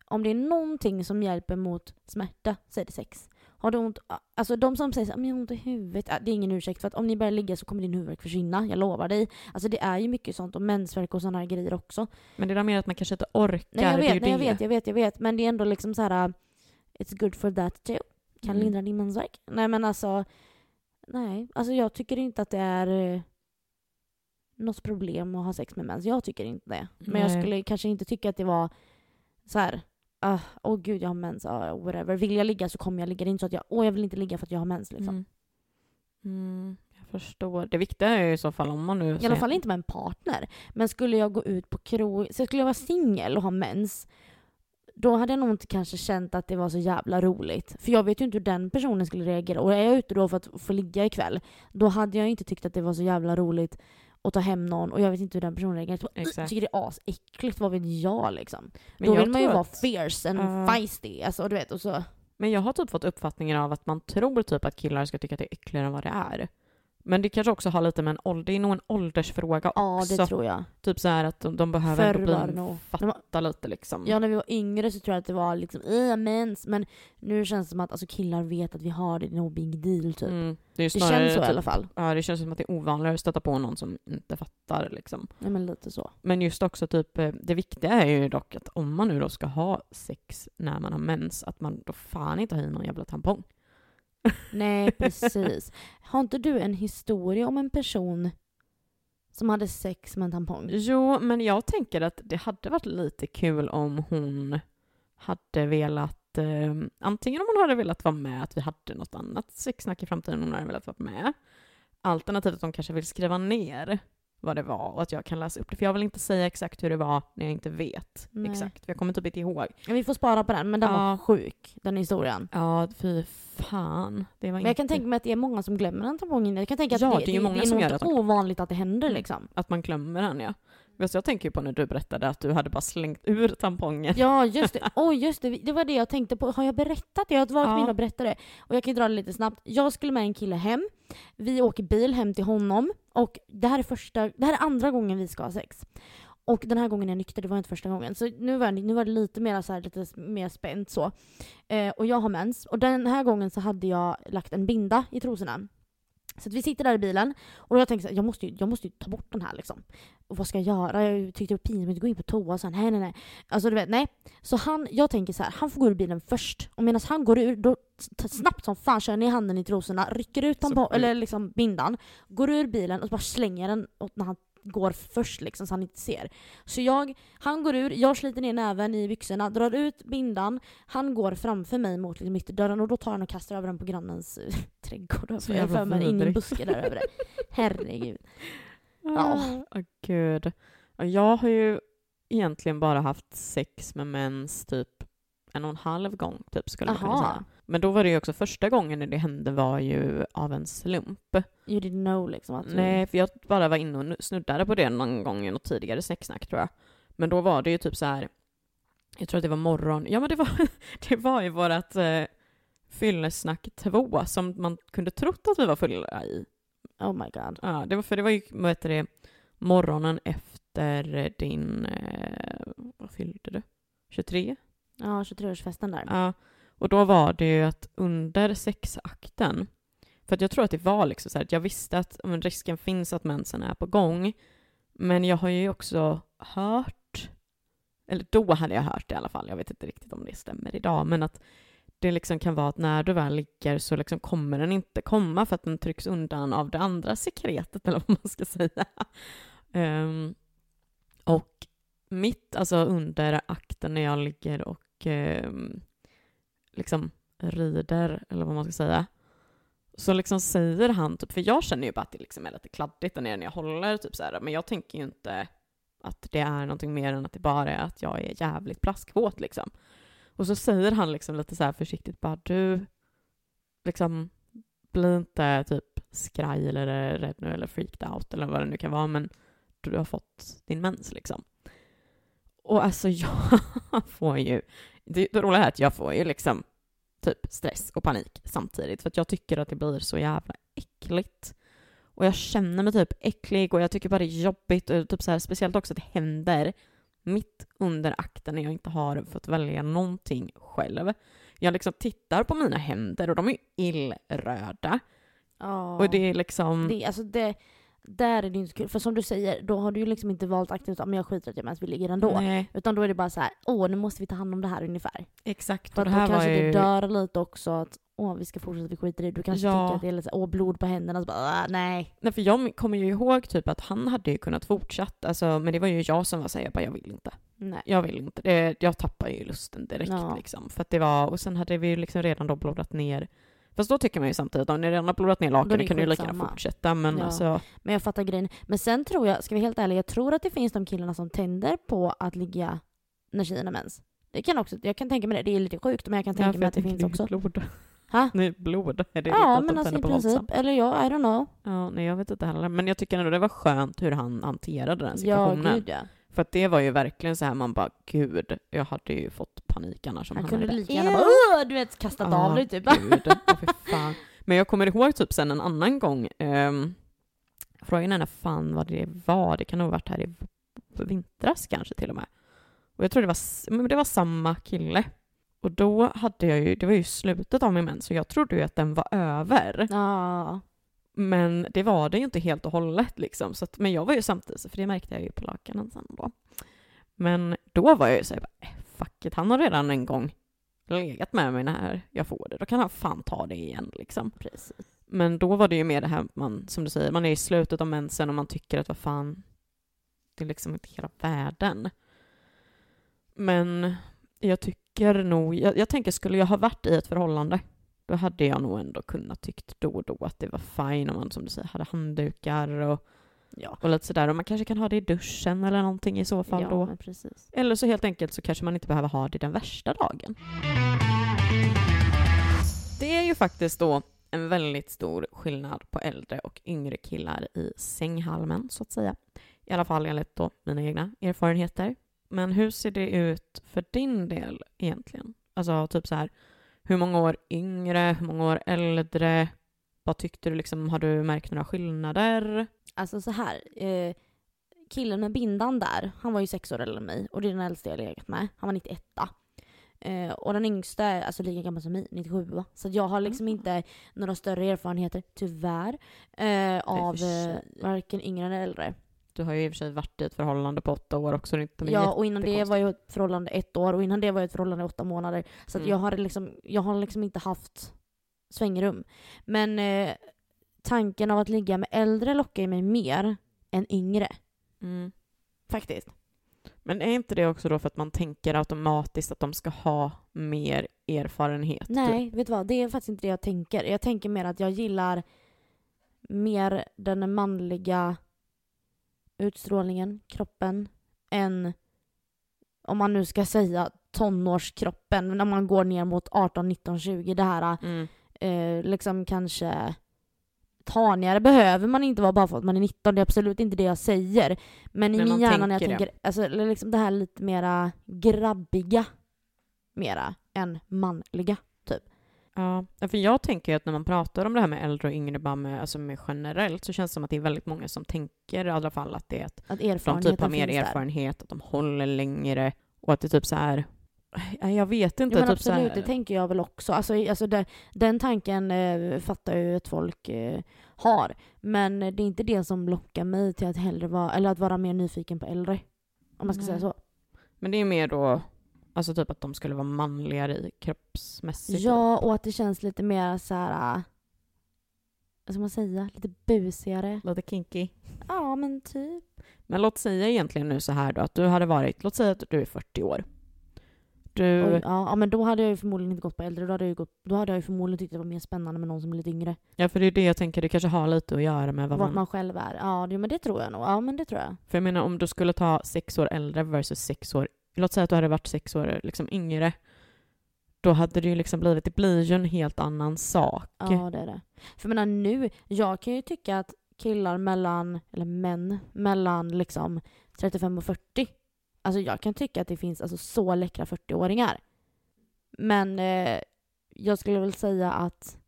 om det är någonting som hjälper mot smärta så är det sex. Har du ont, alltså de som säger att jag har ont i huvudet, äh, det är ingen ursäkt för att om ni börjar ligga så kommer din huvudvärk försvinna, jag lovar dig. Alltså det är ju mycket sånt och mensvärk och sådana här grejer också. Men det är där mer att man kanske inte orkar. Nej jag vet, nej, jag vet, jag vet, jag vet. Men det är ändå liksom så här. uh, It's good for that too. Kan Mm. lindra din mensvärk. Nej men alltså, nej. Alltså jag tycker inte att det är eh, något problem att ha sex med mens. Jag tycker inte det. Men jag Nej. skulle kanske inte tycka att det var så här. Ah, Åh oh, gud jag har mens, uh, whatever. Vill jag ligga så kommer jag ligga. Det är inte så att jag, åh jag vill inte ligga för att jag har mens liksom. Mm. Mm, jag förstår. Det viktiga är ju i så fall om man nu... I alla fall inte med en partner. Men skulle jag gå ut på krog, så skulle jag vara singel och ha mens, då hade jag nog inte kanske känt att det var så jävla roligt. För jag vet ju inte hur den personen skulle reagera. Och är jag ute då för att få ligga ikväll, då hade jag inte tyckt att det var så jävla roligt att ta hem någon och jag vet inte hur den personen reagerar. Jag Exakt. tycker det är asäckligt, vad vet jag liksom. Men då jag vill man ju tror vara att- fierce and Ja. feisty. Alltså du vet, och så... Men jag har typ fått uppfattningen av att man tror typ att killar ska tycka att det är äckligare än vad det är. Men det kanske också har lite med en ålder, det är nog en åldersfråga Ja, också. det tror jag. Typ så här att de, de behöver Förr ändå bli nog. fatta lite liksom. Ja, när vi var yngre så tror jag att det var liksom äh, mens. Men nu känns det som att alltså, killar vet att vi har det, det är no big deal typ. Mm. Det, Det snarare känns så i typ, alla fall. Ja, det känns som att det är ovanligare att stöta på någon som inte fattar liksom. Ja, men lite så. Men just också typ, eh, det viktiga är ju dock att om man nu då ska ha sex när man har mens, att man då fan inte har i någon jävla tampong. Nej, precis. Har inte du en historia om en person som hade sex med en tampong? Jo, men jag tänker att det hade varit lite kul om hon hade velat, eh, antingen om hon hade velat vara med, att vi hade något annat sexsnack i framtiden hon hade velat vara med. Alternativt att de kanske vill skriva ner vad det var och att jag kan läsa upp det. För jag vill inte säga exakt hur det var när jag inte vet Nej. exakt. För jag kommer typ inte ihåg. Vi får spara på den, men den var Ja. sjuk, den historien. Ja, fy fan. Det var Men inte... jag kan tänka mig att det är många som glömmer en tampong. Jag kan tänka att Ja, det, det är många det är som nog gör ovanligt att det händer liksom. Att man glömmer den, ja. Jag tänker ju på när du berättade att du hade bara slängt ur tampongen. Ja, just det. Oj, just det. Det var det jag tänkte på. Har jag berättat det? Jag var Ja. tvungen att berätta det. Och jag kan dra det lite snabbt. Jag skulle med en kille hem. Vi åker bil hem till honom. Och det här är första, det här är andra gången vi ska ha sex. Och den här gången är jag nykter, det var inte första gången. Så nu var, nu var det lite mer, så här, lite mer spänt så. Eh, och jag har mens. Och den här gången så hade jag lagt en binda i trosorna. Så att vi sitter där i bilen och jag tänker så här, jag måste, ju, jag måste ju ta bort den här liksom. Och vad ska jag göra? Jag tyckte det var pinsamt att gå in på toa och så här, nej nej nej. Alltså du vet, nej. Så han, jag tänker så här, han får gå ur bilen först. Och medan han går ur, då snabbt som fan kör ner handen i trosorna, rycker ut sjukt. eller liksom bindan, går ur bilen och bara slänger den åt när han går först liksom så han inte ser. Så jag, han går ur, jag sliter ner näven i byxorna, drar ut bindan, han går framför mig mot liksom ytterdörren och då tar han och kastar över den på grannens eh, trädgård. Så Jag för mig in i en buske där över det. Herregud. Ja. Åh, gud. Ja, Jag har ju egentligen bara haft sex med mens typ en och en halv gång, typ, skulle jag kunna säga. Men då var det ju också första gången när det hände var ju av en slump. You didn't know liksom att du... Nej, för jag bara var inne och nu- snuddade på det någon gång i något tidigare sexsnack tror jag. Men då var det ju typ så här. jag tror att det var morgon, ja men det var, det var ju vårat eh, fyllesnack två som man kunde trott att vi var fulla i. Oh my god. Ja, det var, för det var ju, vad heter det, morgonen efter din, eh, vad fyllde du? 23? Ja, 23-årsfesten där. Ja, och då var det ju att under sexakten, för att jag tror att det var liksom så här att jag visste att men, risken finns att mensen är på gång, men jag har ju också hört, eller då hade jag hört det i alla fall, jag vet inte riktigt om det stämmer idag, men att det liksom kan vara att när du väl ligger så liksom kommer den inte komma för att den trycks undan av det andra sekretet, eller vad man ska säga. Um, och mitt, alltså under akten när jag ligger och um, liksom rider, eller vad man ska säga, så liksom säger han, typ, för jag känner ju bara att det liksom är lite kladdigt där nere när jag håller, typ så här, men jag tänker ju inte att det är någonting mer än att det bara är att jag är jävligt plaskvåt liksom. Och så säger han liksom lite så här försiktigt bara du, liksom, bli inte typ skraj eller rädd nu eller freaked out eller vad det nu kan vara, men du har fått din mens liksom. Och alltså jag får ju, det, det roliga är att jag får ju liksom typ stress och panik samtidigt för att jag tycker att det blir så jävla äckligt. Och jag känner mig typ äcklig och jag tycker bara det är jobbigt och typ så här, speciellt också att det händer mitt under akten när jag inte har fått välja någonting själv. Jag liksom tittar på mina händer och de är illröda. Ja. Och det är liksom... det, alltså det, där är det inte kul. För som du säger, då har du ju liksom inte valt aktivt att men jag skiter att jag mens vi ligger ändå. Nej, Utan då är det bara så här, åh nu måste vi ta hand om det här ungefär. exakt. För Och att då kanske ju... det dör lite också att åh vi ska fortsätta, vi skiter i det. Du kanske Ja. tycker att det är lite åh blod på händerna, så bara, "Ah, nej. Nej, för jag kommer ju ihåg typ att han hade ju kunnat fortsätta, alltså, men det var ju jag som var såhär, jag bara, jag vill inte. nej. Jag vill inte. Det, jag tappar ju lusten direkt Ja. liksom. För att det var, och sen hade vi ju liksom redan då blodat ner, fast då tycker man ju samtidigt, om ni redan har blodat ner det kan ni ju lika gärna fortsätta. Men Ja. alltså, Men jag fattar grejen. Men sen tror jag, ska vi vara helt ärliga, jag tror att det finns de killarna som tänder på att ligga när tjejen har mens. Det kan också, jag kan tänka mig det, det är lite sjukt men jag kan ja, tänka för mig att det finns är också. blod. Ha? Nej, blod. Är det Ja men alltså i princip, våldsamt? eller ja, I don't know. Ja, nej jag vet inte heller. Men jag tycker ändå det var skönt hur han hanterade den Ja situationen. gud ja. För att det var ju verkligen så här man bara, gud, jag hade ju fått panik annars om Han han, kunde hade lika gärna bara, du vet kastat Ja, av dig typ. Gud, fan. Men jag kommer ihåg typ sen en annan gång, um, frågan är när fan vad det var, det kan nog ha varit här i vintras kanske till och med. Och jag tror det var, men det var samma kille. Och då hade jag ju, det var ju slutet av min mens, så jag trodde ju att den var över. Ja. Men det var det ju inte helt och hållet liksom. Så att, men jag var ju samtidigt, för det märkte jag ju på lakanen sen då. Men då var jag ju såhär, äh, fuck it, han har redan en gång legat med mig när jag får det. Då kan han fan ta det igen liksom. Precis. Men då var det ju mer det här, man, som du säger, man är i slutet av mensen och man tycker att vad fan, det är liksom inte hela världen. Men jag tycker nog, jag, jag tänker skulle jag ha varit i ett förhållande, då hade jag nog ändå kunnat tyckt då och då att det var fine om man som du säger hade handdukar och, Ja. och lite sådär. Och man kanske kan ha det i duschen eller någonting i så fall ja, då. Eller så helt enkelt så kanske man inte behöver ha det den värsta dagen. Det är ju faktiskt då en väldigt stor skillnad på äldre och yngre killar i sänghalmen, så att säga. I alla fall enligt då mina egna erfarenheter. Men hur ser det ut för din del egentligen? Alltså typ så här, hur många år yngre, hur många år äldre? Vad tyckte du liksom, har du märkt några skillnader? Alltså så här. Eh, killen med bindan där, han var ju sex år äldre än mig och det är den äldsta jag legat med. Han var 91. Eh, och den yngsta är alltså lika gammal som mig, 97. Så att jag har liksom Mm. inte några större erfarenheter, tyvärr, eh, av eh, varken yngre eller äldre. Du har ju i och för sig varit i ett förhållande på åtta år också. Inte Ja, och innan det var jag ett förhållande ett år och innan det var jag ett förhållande åtta månader. Så Mm. jag, har liksom, jag har liksom inte haft svängrum. Men eh, tanken av att ligga med äldre lockar ju mig mer än yngre. Mm. Faktiskt. Men är inte det också då för att man tänker automatiskt att de ska ha mer erfarenhet? Nej, vet du vad? Det är faktiskt inte det jag tänker. Jag tänker mer att jag gillar mer den manliga utstrålningen, kroppen, än om man nu ska säga tonårskroppen, när man går ner mot 18, 19, 20. Det här Mm. eh, liksom kanske tanigare behöver man inte vara bara för att man är 19. Det är absolut inte det jag säger. Men i Men min man hjärna när jag tänker det. tänker, alltså liksom det här lite mera grabbiga mera än manliga. Ja, för jag tänker att när man pratar om det här med äldre och yngre, bara med, alltså med generellt, så känns det som att det är väldigt många som tänker i alla fall att det är att Att de typ har mer finns där. erfarenhet, att de håller längre och att det typ så här Ja, jag vet inte. Ja, men typ absolut, det tänker jag väl också. Alltså, alltså det, den tanken eh, fattar jag ju att folk eh, har. Men det är inte det som lockar mig till att hellre vara, eller att vara mer nyfiken på äldre. Om man ska Nej. säga så. Men det är mer då, alltså typ att de skulle vara manligare i kroppsmässigt. Ja, och att det känns lite mer så här. äh, Vad ska man säga? Lite busigare. Lite kinky. Ja, men typ. Men låt säga egentligen nu så här då, att du hade varit, låt säga att du är 40 år. Du, Oj, ja, men då hade jag ju förmodligen inte gått på äldre. Då hade jag ju, gått, då hade jag ju förmodligen tyckt det var mer spännande med någon som är lite yngre. ja för det är det jag tänker, det kanske har lite att göra med vad Vart man... man själv är. Ja, det, men det tror jag nog. Ja, men det tror jag. För jag menar om du skulle ta sex år äldre versus sex år, låt säga att du hade varit sex år liksom yngre, då hade det ju liksom blivit, det blir ju en helt annan sak. Ja, det är det. För jag menar nu, jag kan ju tycka att killar mellan, eller män mellan liksom 35 och 40, alltså jag kan tycka att det finns alltså så läckra 40-åringar. Men eh, jag skulle väl säga att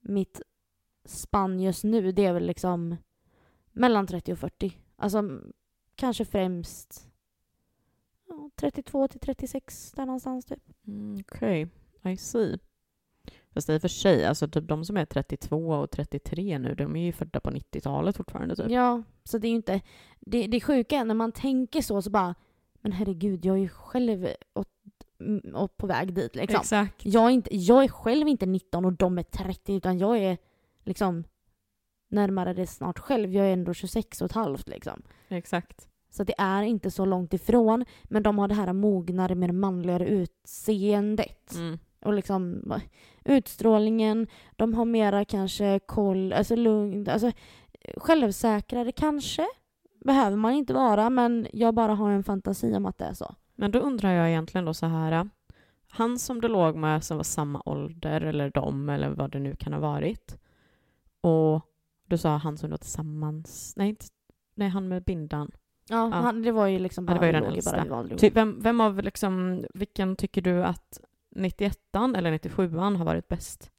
mitt spann just nu, det är väl liksom mellan 30 och 40. Alltså kanske främst 32 till 36, där någonstans typ. Mm, Okej, I see. Fast i och för sig, alltså typ de som är 32 och 33 nu, de är ju födda på 90-talet fortfarande typ. Ja, så det är ju inte... Det, det sjuka är när man tänker så, så bara... Men herregud, jag är ju själv åt, mm, åt på väg dit liksom. Exakt. Jag är, inte, jag är själv inte 19 och de är 30, utan jag är liksom närmare det snart själv. Jag är ändå 26 och ett halvt liksom. Exakt. Så det är inte så långt ifrån, men de har det här mognare, mer manligare utseendet. Mm. Och liksom utstrålningen, de har mera kanske koll, alltså lugn, alltså självsäkrare kanske. Behöver man inte vara, men jag bara har en fantasi om att det är så. Men då undrar jag egentligen då så här, han som du låg med som var samma ålder, eller de, eller vad det nu kan ha varit, och du sa han som du var tillsammans, nej, inte, nej han med bindan. Ja, Ja. Han, det var ju liksom Ja, bara, det var ju den ju bara äldsta. vi Ty, vem, vem av liksom, vilken tycker du att 91 eller 97 har varit bäst?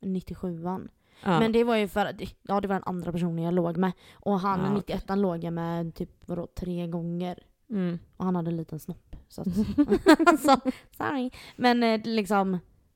97an. Ja. Men det var ju för att, ja det var den andra personen jag låg med. Och han, Ja, 91 an låg jag med typ vadå, tre gånger. mm. Och han hade en liten snopp. Så, att, så sorry. Men eh,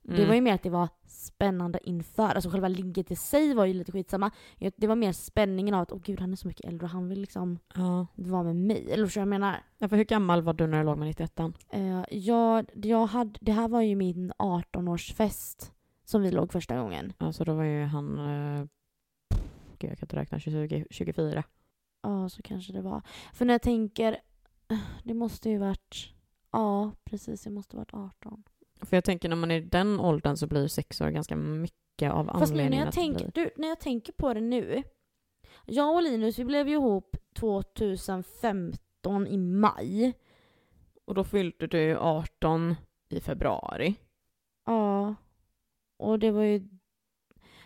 liksom, det Mm. var ju mer att det var spännande inför. Alltså själva ligget i sig var ju lite skitsamma. Jag- Det var mer spänningen av att åh gud han är så mycket äldre och han vill liksom Ja. vara med mig. Eller förstår jag menar? ja, för hur gammal var du när du låg med 91 Uh, jag, jag hade, det här var ju min 18-årsfest som vi låg första gången. Alltså då var ju han, eh, gud jag kan inte räkna, 20, 24. Ja, så kanske det var. För när jag tänker, eh, det måste ju varit, ja precis, det måste varit 18. För jag tänker när man är i den åldern så blir sex år ganska mycket av Fast nu när jag, blir. du, när jag tänker på det nu. Jag och Linus vi blev ju ihop 2015 i maj. Och då fyllde du ju 18 i februari. Ja. Och det var ju...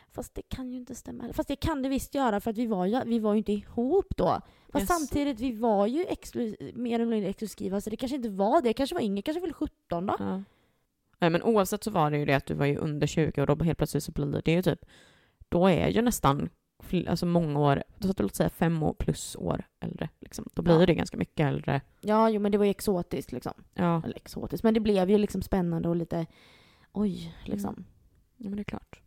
Fast det kan ju inte stämma. Fast det kan det visst göra för att vi var ju, vi var ju inte ihop då. Fast Yes. samtidigt, vi var ju mer eller mindre exklusiva så det kanske inte var det. kanske var Inger, kanske väl 17 då? Ja. Men oavsett så var det ju det att du var ju under 20 och då helt plötsligt så blir det ju typ, då är ju nästan alltså många år, då låt säga fem år plus år äldre. Liksom. Då blir Ja. det ganska mycket äldre. Ja, jo men det var ju exotiskt liksom. Ja. Eller exotiskt, men det blev ju liksom spännande och lite oj, liksom. Mm. ja, men det är klart.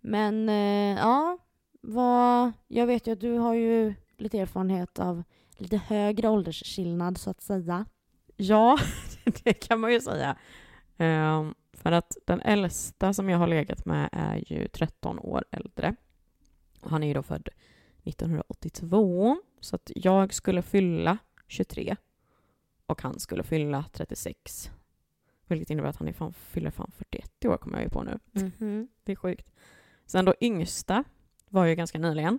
Men eh, ja, vad, jag vet ju att du har ju lite erfarenhet av lite högre åldersskillnad så att säga. Ja, det kan man ju säga. Ehm, för att den äldsta som jag har legat med är ju 13 år äldre. Han är ju då född 1982, så att jag skulle fylla 23 och han skulle fylla 36. Vilket innebär att han är fan, fyller fan 41 i år kommer jag ju på nu. Mhm. Det är sjukt. Sen då yngsta var ju ganska nyligen.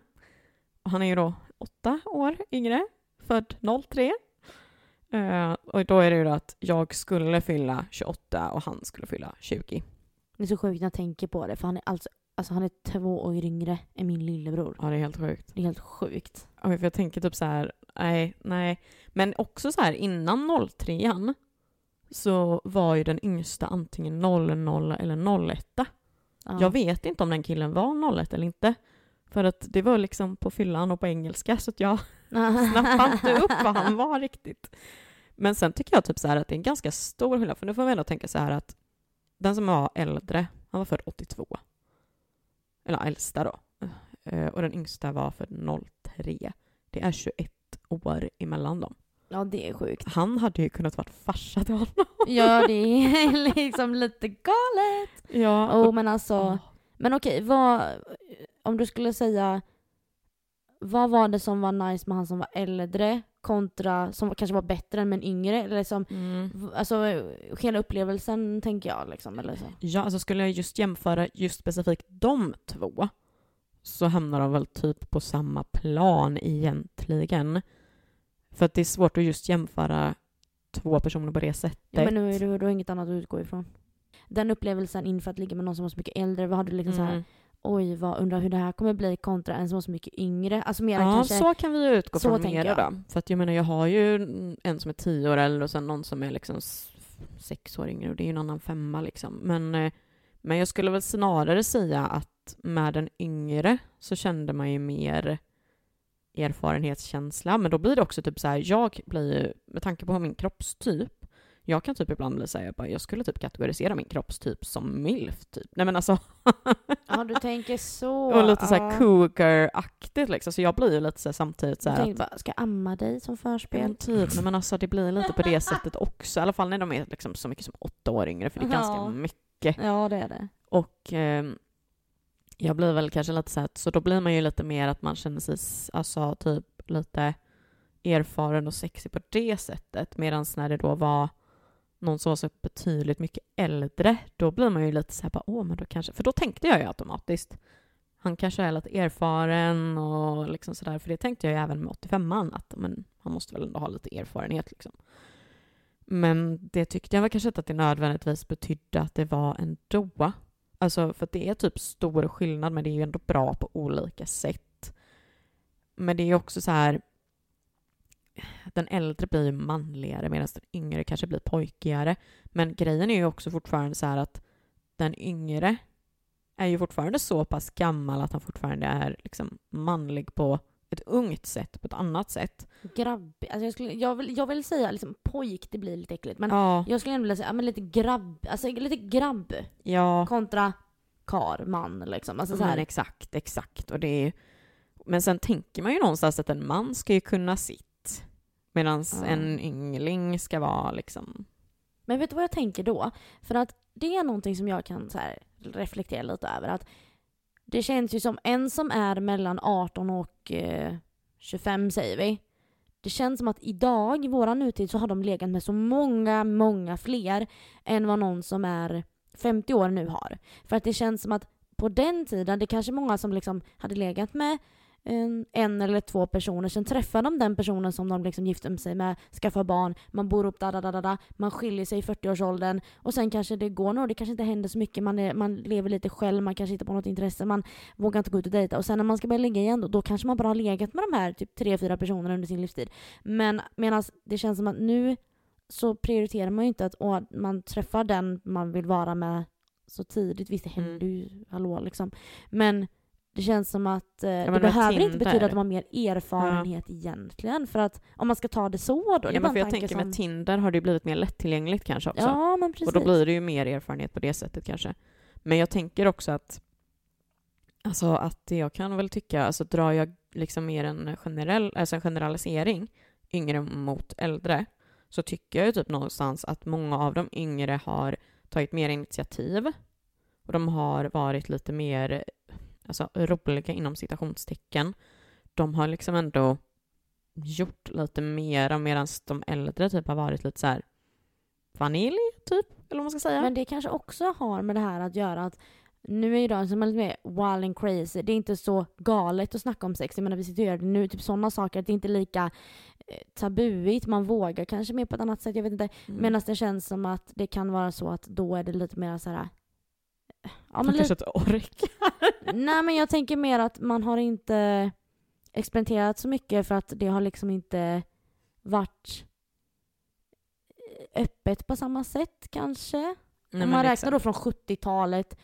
Han är ju då åtta år yngre, född 03. Eh, och då är det ju då att jag skulle fylla 28 och han skulle fylla 20. Det är så sjukt när jag tänker på det för han är alltså, alltså han är två år yngre än min lillebror. Ja, det är helt sjukt. Det är helt sjukt. Oj, för jag tänker typ så här, nej, nej. Men också så här innan 03an så var ju den yngsta antingen 00 eller 01. Ja. Jag vet inte om den killen var 01 eller inte. För att det var liksom på fyllan och på engelska så att jag snappade inte upp vad han var riktigt. Men sen tycker jag typ så här att det är en ganska stor skillnad, för nu får vi ändå tänka så här att den som var äldre, han var född 82. Eller äldsta då. Eh, Och den yngsta var född 03. Det är 21 år emellan dem. Ja, det är sjukt. Han hade ju kunnat vara farsa till honom. Ja, det är liksom lite galet. Ja, Oh, men alltså, Åh. men okej, vad, om du skulle säga, vad var det som var nice med han som var äldre kontra som kanske var bättre än men yngre? Eller liksom, mm. alltså hela upplevelsen tänker jag liksom. Eller så. Ja, alltså skulle jag just jämföra just specifikt de två så hamnar de väl typ på samma plan egentligen. För att det är svårt att just jämföra två personer på det sättet. Ja, men nu är det då inget annat att utgå ifrån. Den upplevelsen inför att ligga med någon som var så mycket äldre, vad hade du liksom så här, Mm. Oj vad undrar hur det här kommer bli kontra en som var så mycket yngre? Alltså mer Ja, kanske, så kan vi ju utgå så från tänker mer jag. då. För att jag menar, jag har ju en som är tio år äldre och sen någon som är liksom sex år yngre och det är ju en annan femma liksom. Men, eh, men jag skulle väl snarare säga att med den yngre så kände man ju mer erfarenhetskänsla. Men då blir det också typ så här, jag blir ju, med tanke på min kroppstyp, jag kan typ ibland bli såhär, jag, bara, jag skulle typ kategorisera min kroppstyp som milf typ. Nej men alltså, ja du tänker så. och lite såhär ja. cougar-aktigt liksom. Så jag blir ju lite såhär samtidigt Du såhär tänkte bara, ska jag amma dig som förspel? men typ, nej, men alltså det blir lite på det sättet också. I alla fall när de är liksom så mycket som åtta år yngre, för det är ganska Ja. mycket. Ja det är det. Och ehm, jag blir väl kanske lite så här, så då blir man ju lite mer att man känner sig, alltså typ lite erfaren och sexig på det sättet. Medan när det då var någon som var så betydligt mycket äldre, då blir man ju lite så här bara, åh men då kanske, för då tänkte jag ju automatiskt, han kanske är lite erfaren och liksom sådär, för det tänkte jag ju även med 85an, att men, han måste väl ändå ha lite erfarenhet liksom. Men det tyckte jag väl kanske inte att det nödvändigtvis betydde att det var ändå. Alltså för att det är typ stor skillnad men det är ju ändå bra på olika sätt. Men det är ju också så här den äldre blir ju manligare medan den yngre kanske blir pojkigare. Men grejen är ju också fortfarande så här att den yngre är ju fortfarande så pass gammal att han fortfarande är liksom manlig på ett ungt sätt, på ett annat sätt. Grabb, alltså jag, skulle, jag, vill, jag vill säga liksom pojk, det blir lite äckligt. Men ja, jag skulle ändå vilja säga men lite grabb, alltså lite grabb ja. kontra kar, man liksom. Alltså så Men här, exakt, exakt. Och det är. Men sen tänker man ju någonstans att en man ska ju kunna sitt. Medan Ja. en yngling ska vara liksom... Men vet du vad jag tänker då? För att det är någonting som jag kan reflektera lite över. Att det känns ju som en som är mellan 18 och eh, 25 säger vi. Det känns som att idag, i våran nutid, så har de legat med så många, många fler än vad någon som är 50 år nu har. För att det känns som att på den tiden, det kanske många som liksom hade legat med en, en eller två personer, sen träffar de den personen som de liksom gifter sig med, skaffar barn, man bor upp, da, da, da, da, man skiljer sig i 40-årsåldern och sen kanske det går några, det kanske inte händer så mycket, man, är, man lever lite själv, man kanske inte på något intresse, man vågar inte gå ut och dejta och sen när man ska börja ligga igen då, då kanske man bara har legat med de här typ tre, fyra personerna under sin livstid. Men medan det känns som att nu så prioriterar man ju inte att åh, man träffar den man vill vara med så tidigt. Visst, det händer Mm. ju, hallå liksom. Men det känns som att eh, det behöver inte Tinder- betyda att de har mer erfarenhet egentligen. För att om man ska ta det så då. Ja, men för jag tänker som... med Tinder har det blivit mer lättillgängligt kanske också. Ja, men precis. Och då blir det ju mer erfarenhet på det sättet kanske. Men jag tänker också att Alltså att jag kan väl tycka, alltså drar jag liksom mer en generell, alltså en generalisering yngre mot äldre så tycker jag ju typ någonstans att många av de yngre har tagit mer initiativ och de har varit lite mer alltså, roliga inom citationstecken. De har liksom ändå gjort lite mera medan de äldre typ har varit lite så här vanilj typ, eller vad man ska säga. Men det kanske också har med det här att göra att nu är ju de som är lite mer wild and crazy. Det är inte så galet att snacka om sex. Jag menar vi sitter och gör det nu, typ sådana saker. Att det inte är lika eh, tabuigt. Man vågar kanske mer på ett annat sätt. Jag vet inte. Mm. Medan det känns som att det kan vara så att då är det lite mer så här. Ja, men kanske inte orkar. nej men jag tänker mer att man har inte experimenterat så mycket för att det har liksom inte varit öppet på samma sätt kanske. Nej, Om man räknar då från 70-talet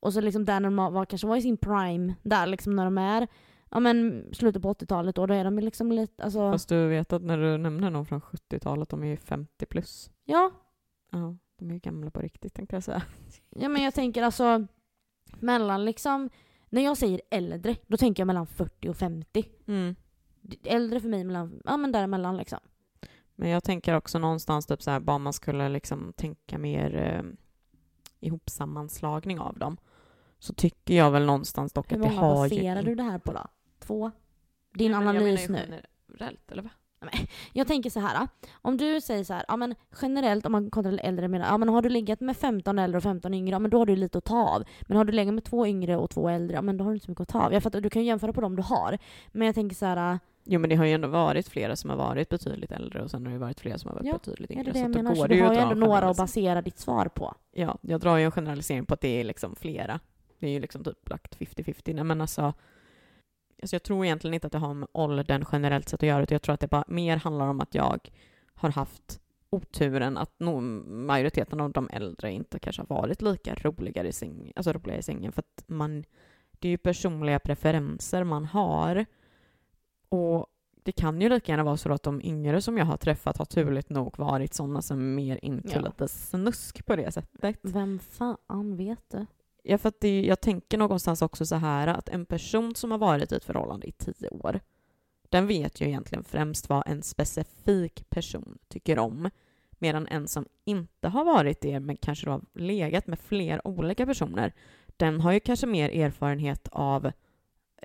och så liksom där när de var, kanske var i sin prime, där liksom när de är ja men slutet på 80-talet då, då är de liksom lite, alltså Fast du vet att när du nämner någon från 70-talet, de är ju 50 plus. ja. Ja, de är ju gamla på riktigt tänkte jag säga. Ja men jag tänker alltså mellan liksom, när jag säger äldre, då tänker jag mellan 40 och 50. Mm. Äldre för mig mellan, ja men däremellan liksom. Men jag tänker också någonstans typ så här, bara man skulle liksom tänka mer eh, ihopsammanslagning av dem. Så tycker jag väl någonstans dock Hur att det många har ju... baserar du det här på då? Två? Din Nej, analys nu? Generellt, eller vad? Jag tänker så här. Om du säger så här, ja men generellt om man kontrar äldre menar, ja men har du legat med 15 äldre och 15 yngre, ja men då har du lite att ta av. Men har du legat med två yngre och två äldre, ja men då har du inte så mycket att ta av. Jag fattar, du kan ju jämföra på dem du har. Men jag tänker så här, Jo men det har ju ändå varit flera som har varit betydligt äldre och sen har det varit flera som har varit Ja, betydligt är yngre. det det jag så att då menar? Så du det har ju ändå några att basera ditt svar på. Ja, jag drar ju en generalisering på att det är liksom flera. Det är ju liksom typ lagt 50-50. Nej men alltså, alltså jag tror egentligen inte att det har med åldern generellt sett att göra, utan jag tror att det bara mer handlar om att jag har haft oturen att nog majoriteten av de äldre inte kanske har varit lika roligare i säng, alltså roliga i sängen, för att man, det är ju personliga preferenser man har. Och det kan ju lika gärna vara så att de yngre som jag har träffat har turligt nog varit sådana som är mer into Ja. lite snusk på det sättet. Vem fan vet det? Ja, för att det, jag tänker någonstans också så här att en person som har varit i ett förhållande i tio år, den vet ju egentligen främst vad en specifik person tycker om. Medan en som inte har varit det, men kanske då har legat med fler olika personer, den har ju kanske mer erfarenhet av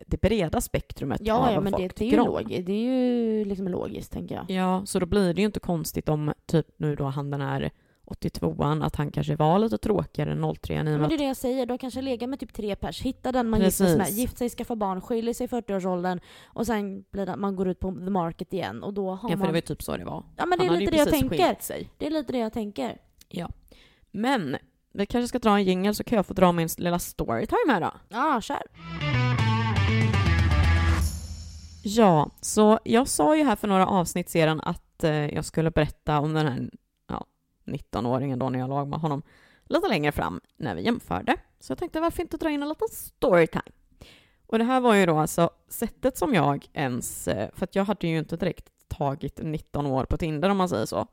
det breda spektrumet av Ja, ja vad men folk det, det är ju tycker om. logiskt. Det är ju liksom logiskt tänker jag. Ja, så då blir det ju inte konstigt om typ nu då han den här 82an, att han kanske var lite tråkigare än 03 i och med Men att det är det jag säger, de kanske legat med typ tre pers, hitta den man gifter sig med, Precis. gift sig, skaffa barn, skiljer sig i 40-årsåldern och sen blir det, man går ut på the market igen och då har Ja, för man... det var ju typ så det var. Ja men det är lite det jag precis tänker. sig. Det är lite det jag tänker. Men vi kanske ska dra en jingel så kan jag få dra min lilla storytime här då. Ja, kör. Ja, så jag sa ju här för några avsnitt sedan att eh, jag skulle berätta om den här ja, 19-åringen då när jag låg med honom lite längre fram när vi jämförde. Så jag tänkte varför inte dra in en liten storytime? Och det här var ju då alltså sättet som jag ens, eh, för att jag hade ju inte direkt tagit 19 år på Tinder om man säger så.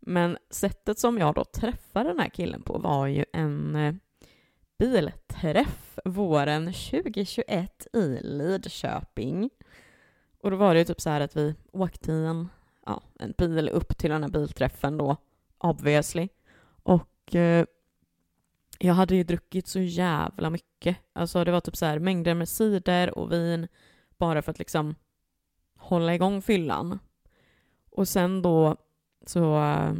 Men sättet som jag då träffade den här killen på var ju en eh, bilträff våren 2021 i Lidköping. Och då var det ju typ så här att vi åkte i en, ja, en bil upp till den här bilträffen då, obviously. Och eh, jag hade ju druckit så jävla mycket. Alltså det var typ så här mängder med cider och vin bara för att liksom hålla igång fyllan. Och sen då så, eh,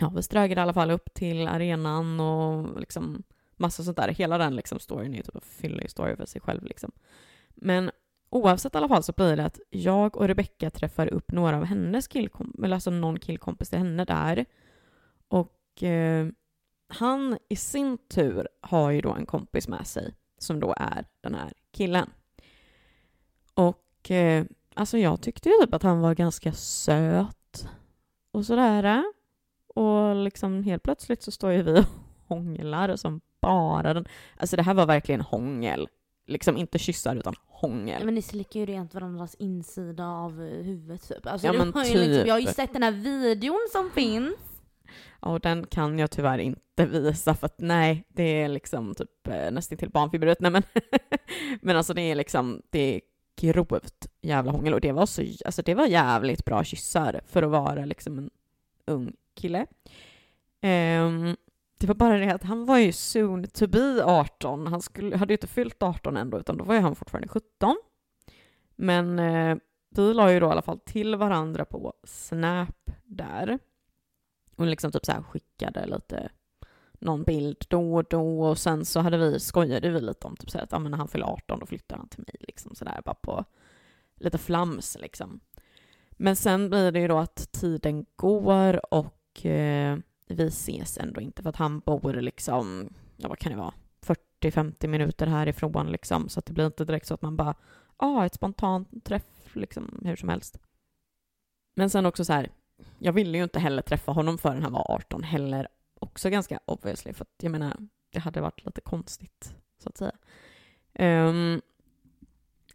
ja vi strögade i alla fall upp till arenan och liksom massa sånt där. Hela den liksom storyn är ju typ en fyllig story för sig själv liksom. Men oavsett i alla fall så blir det att jag och Rebecca träffar upp några av hennes killkompis, eller alltså någon killkompis till henne där. Och eh, han i sin tur har ju då en kompis med sig som då är den här killen. Och eh, alltså jag tyckte ju typ att han var ganska söt och sådär. Och liksom helt plötsligt så står ju vi och hånglar som bara den. Alltså det här var verkligen hångel. Liksom inte kyssar utan hångel. Men ni slickar ju rent varandras insida av huvudet typ. Alltså, Ja, men ju typ. liksom, jag har ju sett den här videon som finns. Ja, och den kan jag tyvärr inte visa för att nej, det är liksom typ eh, nästan till barnfibret. Nej men, men alltså det är liksom, det är grovt jävla hångel och det var så, alltså det var jävligt bra kyssar för att vara liksom en ung kille. Ehm, det var bara det att han var ju soon to be 18. Han skulle, hade ju inte fyllt 18 ändå, utan då var ju han fortfarande 17. Men eh, vi la ju då i alla fall till varandra på Snap där. Och liksom typ så här skickade lite någon bild då och då och sen så hade vi, skojade vi lite om typ så här att ah, men när han fyller 18 då flyttar han till mig liksom sådär bara på lite flams liksom. Men sen blir det ju då att tiden går och eh, vi ses ändå inte för att han bor liksom, ja vad kan det vara, 40-50 minuter härifrån liksom så att det blir inte direkt så att man bara, ja ah, ett spontant träff liksom hur som helst. Men sen också så här, jag ville ju inte heller träffa honom förrän han var 18 heller. Också ganska obviously, för att jag menar, det hade varit lite konstigt, så att säga. Um,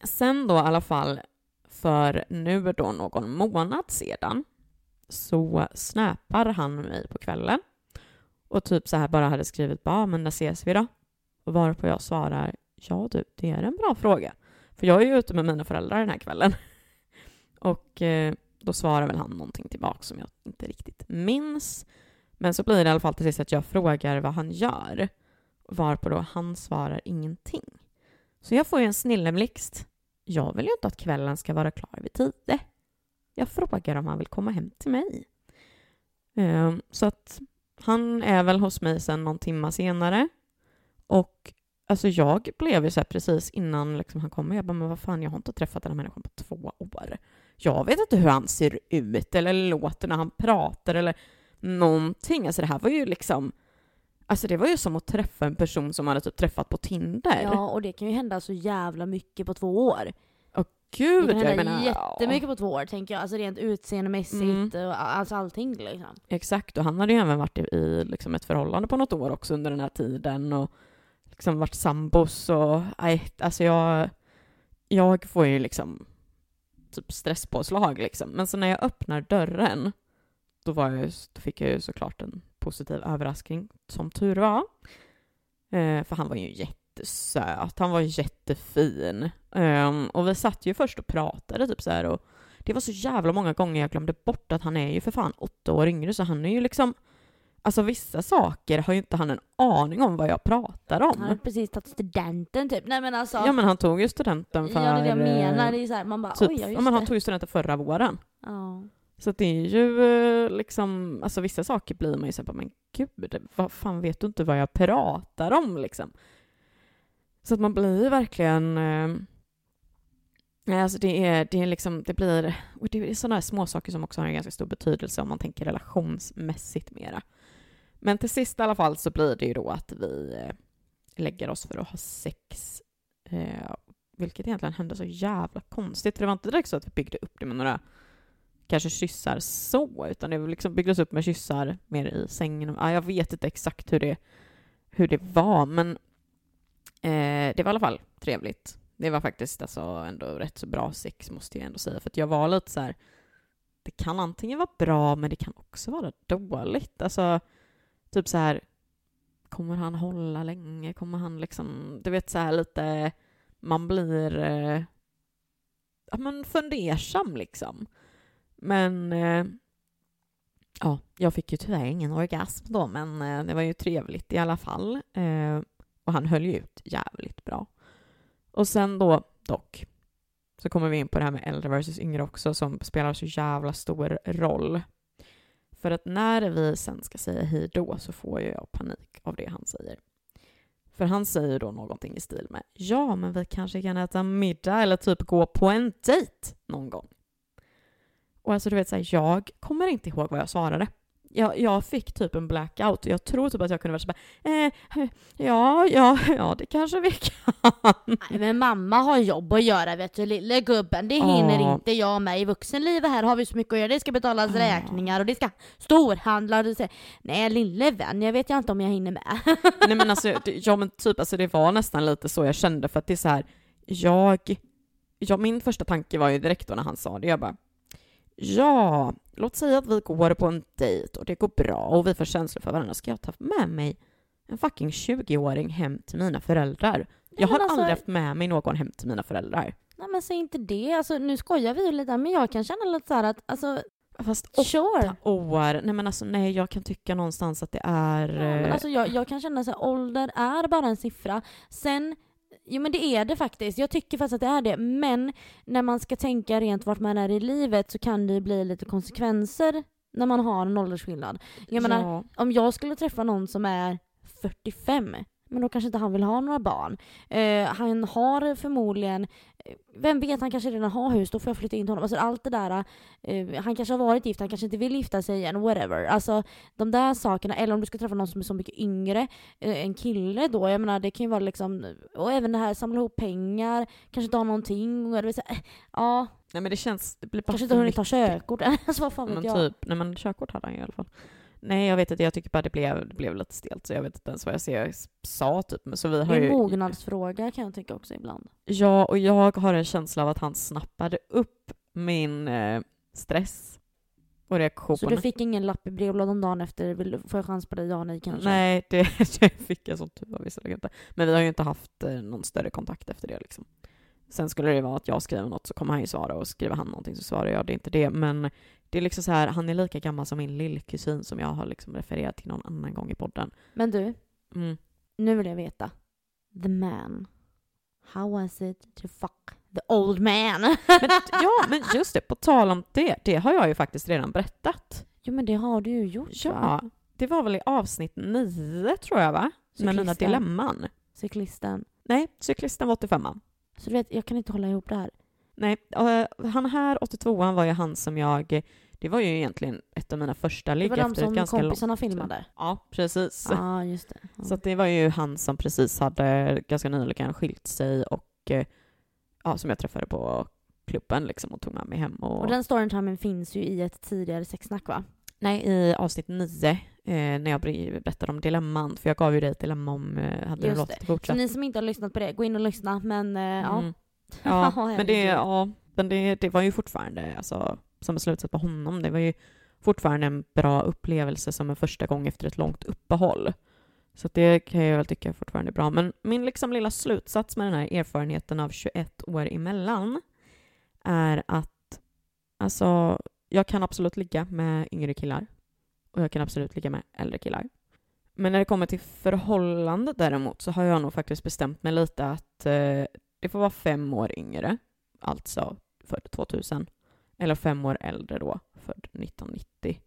sen då i alla fall, för nu då någon månad sedan, så snäpar han mig på kvällen och typ så här bara hade skrivit bara, men när ses vi då? Och varpå jag svarar, ja du, det är en bra fråga. För jag är ju ute med mina föräldrar den här kvällen. Och eh, då svarar väl han någonting tillbaka som jag inte riktigt minns. Men så blir det i alla fall till sist att jag frågar vad han gör. Varpå då han svarar ingenting. Så jag får ju en snilleblixt. Jag vill ju inte att kvällen ska vara klar vid tio. Jag frågar om han vill komma hem till mig. Ehm, så att han är väl hos mig sen någon timma senare. Och alltså jag blev ju så här precis innan liksom han kommer, jag bara, men vad fan, jag har inte träffat den här människan på två år. Jag vet inte hur han ser ut eller låter när han pratar eller någonting. Alltså det här var ju liksom, alltså det var ju som att träffa en person som man hade typ träffat på Tinder. Ja, och det kan ju hända så jävla mycket på två år. Gud, det kan hända menar, jättemycket på två år tänker jag. Alltså rent utseendemässigt Mm. och alltså allting liksom. Exakt, och han hade ju även varit i, i liksom ett förhållande på något år också under den här tiden och liksom varit sambos och nej, alltså jag, jag får ju liksom typ stresspåslag liksom. Men så när jag öppnar dörren, då, var jag, då fick jag ju såklart en positiv överraskning, som tur var. Eh, för han var ju jättesöt, han var jättefin. Ehm, och vi satt ju först och pratade typ så här och det var så jävla många gånger jag glömde bort att han är ju för fan åtta år yngre, så han är ju liksom... Alltså vissa saker har ju inte han en aning om vad jag pratar Han om. har precis tagit studenten typ. Nej men alltså. Ja men han tog ju studenten för... ja, det är det jag menar. Det är så här, man bara Typ, oj, ja ja, men han tog ju studenten förra våren. Ja. Så det är ju eh, liksom, alltså vissa saker blir man ju såhär, men gud, vad fan vet du inte vad jag pratar om liksom? Så att man blir ju verkligen, eh, alltså det är, det är liksom, det blir, och det är sådana här små saker som också har en ganska stor betydelse om man tänker relationsmässigt mera. Men till sist i alla fall så blir det ju då att vi eh, lägger oss för att ha sex, eh, vilket egentligen hände så jävla konstigt, för det var inte direkt så att vi byggde upp det med några kanske kyssar så, utan det liksom byggdes upp med kyssar mer i sängen. Ja, jag vet inte exakt hur det, hur det var, men Eh, det var i alla fall trevligt. Det var faktiskt alltså ändå rätt så bra sex måste jag ändå säga. För att jag var lite så här, det kan antingen vara bra men det kan också vara dåligt. Alltså, typ så här, kommer han hålla länge? Kommer han liksom, du vet så här lite, man blir eh, ja, men fundersam liksom. Men eh, ja, jag fick ju tyvärr ingen orgasm då, men eh, det var ju trevligt i alla fall. Eh, och han höll ju ut jävligt bra. Och sen då, dock, så kommer vi in på det här med äldre versus yngre också, som spelar så jävla stor roll. För att när vi sen ska säga hej då så får ju jag panik av det han säger. För han säger då någonting i stil med ja, men vi kanske kan äta middag eller typ gå på en dejt någon gång. Och alltså du vet, så här, jag kommer inte ihåg vad jag svarade. Jag, jag fick typ en blackout. Jag tror typ att jag kunde vara så bara, eh, ja, ja, ja, det kanske vi kan. Nej, men mamma har jobb att göra vet du, lille gubben. Det hinner Ja. inte jag med. I vuxenlivet här har vi så mycket att göra. Det ska betalas Ja. räkningar och det ska storhandla och det ska... Nej, lille vän, jag vet jag inte om jag hinner med. Nej men alltså, ja men typ alltså det var nästan lite så jag kände för att det är så här, jag, ja min första tanke var ju direkt då när han sa det, jag bara, ja, låt säga att vi går på en dejt och det går bra och vi får känslor för varandra, ska jag ta med mig en fucking 20-åring hem till mina föräldrar? Jag har alltså- aldrig haft med mig någon hem till mina föräldrar. Nej men säg inte det. Alltså, nu skojar vi ju lite men jag kan känna lite så här att alltså, Fast åtta sure. år, nej men alltså nej jag kan tycka någonstans att det är... Ja, men eh, alltså, jag, jag kan känna så här, ålder är bara en siffra. Sen, jo men det är det faktiskt. Jag tycker faktiskt att det är det. Men när man ska tänka rent vart man är i livet så kan det ju bli lite konsekvenser när man har en åldersskillnad. Jag menar, ja. om jag skulle träffa någon som är 45, men då kanske inte han vill ha några barn. Eh, han har förmodligen, vem vet, han kanske redan har hus, då får jag flytta in till honom. Alltså allt det där, eh, han kanske har varit gift, han kanske inte vill gifta sig igen, whatever. Alltså de där sakerna, eller om du ska träffa någon som är så mycket yngre, eh, en kille då, jag menar det kan ju vara liksom, och även det här samla ihop pengar, kanske inte ha någonting, vill säga, eh, ja, Nej men det känns, det blir bara kanske inte hunnit ta körkort, alltså vad fan vet Men jag. typ, nej men körkort hade han ju i alla fall. Nej jag vet inte, jag tycker bara det blev, det blev lite stelt så jag vet inte ens vad jag ser, jag sa typ. Så vi Det har är en ju, mognadsfråga kan jag tycka också ibland. ja och jag har en känsla av att han snappade upp min eh, stress och reaktion. Så du fick ingen lapp i brevlådan dagen efter, vill, får jag chans på dig? Ja, nej kanske? Nej, det, det fick jag som tur var visserligen inte. Men vi har ju inte haft eh, någon större kontakt efter det liksom. Sen skulle det vara att jag skriver något så kommer han ju svara och skriver han någonting så svarar jag. Det är inte det. Men det är liksom så här, han är lika gammal som min lillkusin som jag har liksom refererat till någon annan gång i podden. Men du, Mm. nu vill jag veta. The man. How was it to fuck the old man? Men, ja, men just det, på tal om det, det har jag ju faktiskt redan berättat. jo men det har du ju gjort va? Ja, det var väl i avsnitt nio tror jag va? Med mina Cyklisten. dilemman. Cyklisten. Nej, cyklisten var 85 Så du vet, jag kan inte hålla ihop det här. Nej, eh, han här 82an var ju han som jag, det var ju egentligen ett av mina första Det ligg var de efter ett som ganska långt... kompisarna filmade. Ja, precis. Ja, ah, just det. Ja. Så det var ju han som precis hade ganska nyligen skilt sig och eh, ja, som jag träffade på klubben liksom och tog med mig hem. Och, Och den storytimen finns ju i ett tidigare sexsnack va? Nej, i avsnitt nio eh, när jag ber- berättade om dilemman, för jag gav ju dig ett dilemma om eh, hade du Just låtit det. det Så fortsätta. ni som inte har lyssnat på det, gå in och lyssna. Men eh. Mm. Ja, Ja, men, det, ja, men det, det var ju fortfarande, alltså, som slutet på honom, det var ju fortfarande en bra upplevelse som en första gång efter ett långt uppehåll. Så det kan jag väl tycka fortfarande är bra. Men min liksom lilla slutsats med den här erfarenheten av 21 år emellan är att alltså, jag kan absolut ligga med yngre killar och jag kan absolut ligga med äldre killar. Men när det kommer till förhållande däremot så har jag nog faktiskt bestämt mig lite att eh, det får vara fem år yngre, alltså född 2000, eller fem år äldre då, född 1990.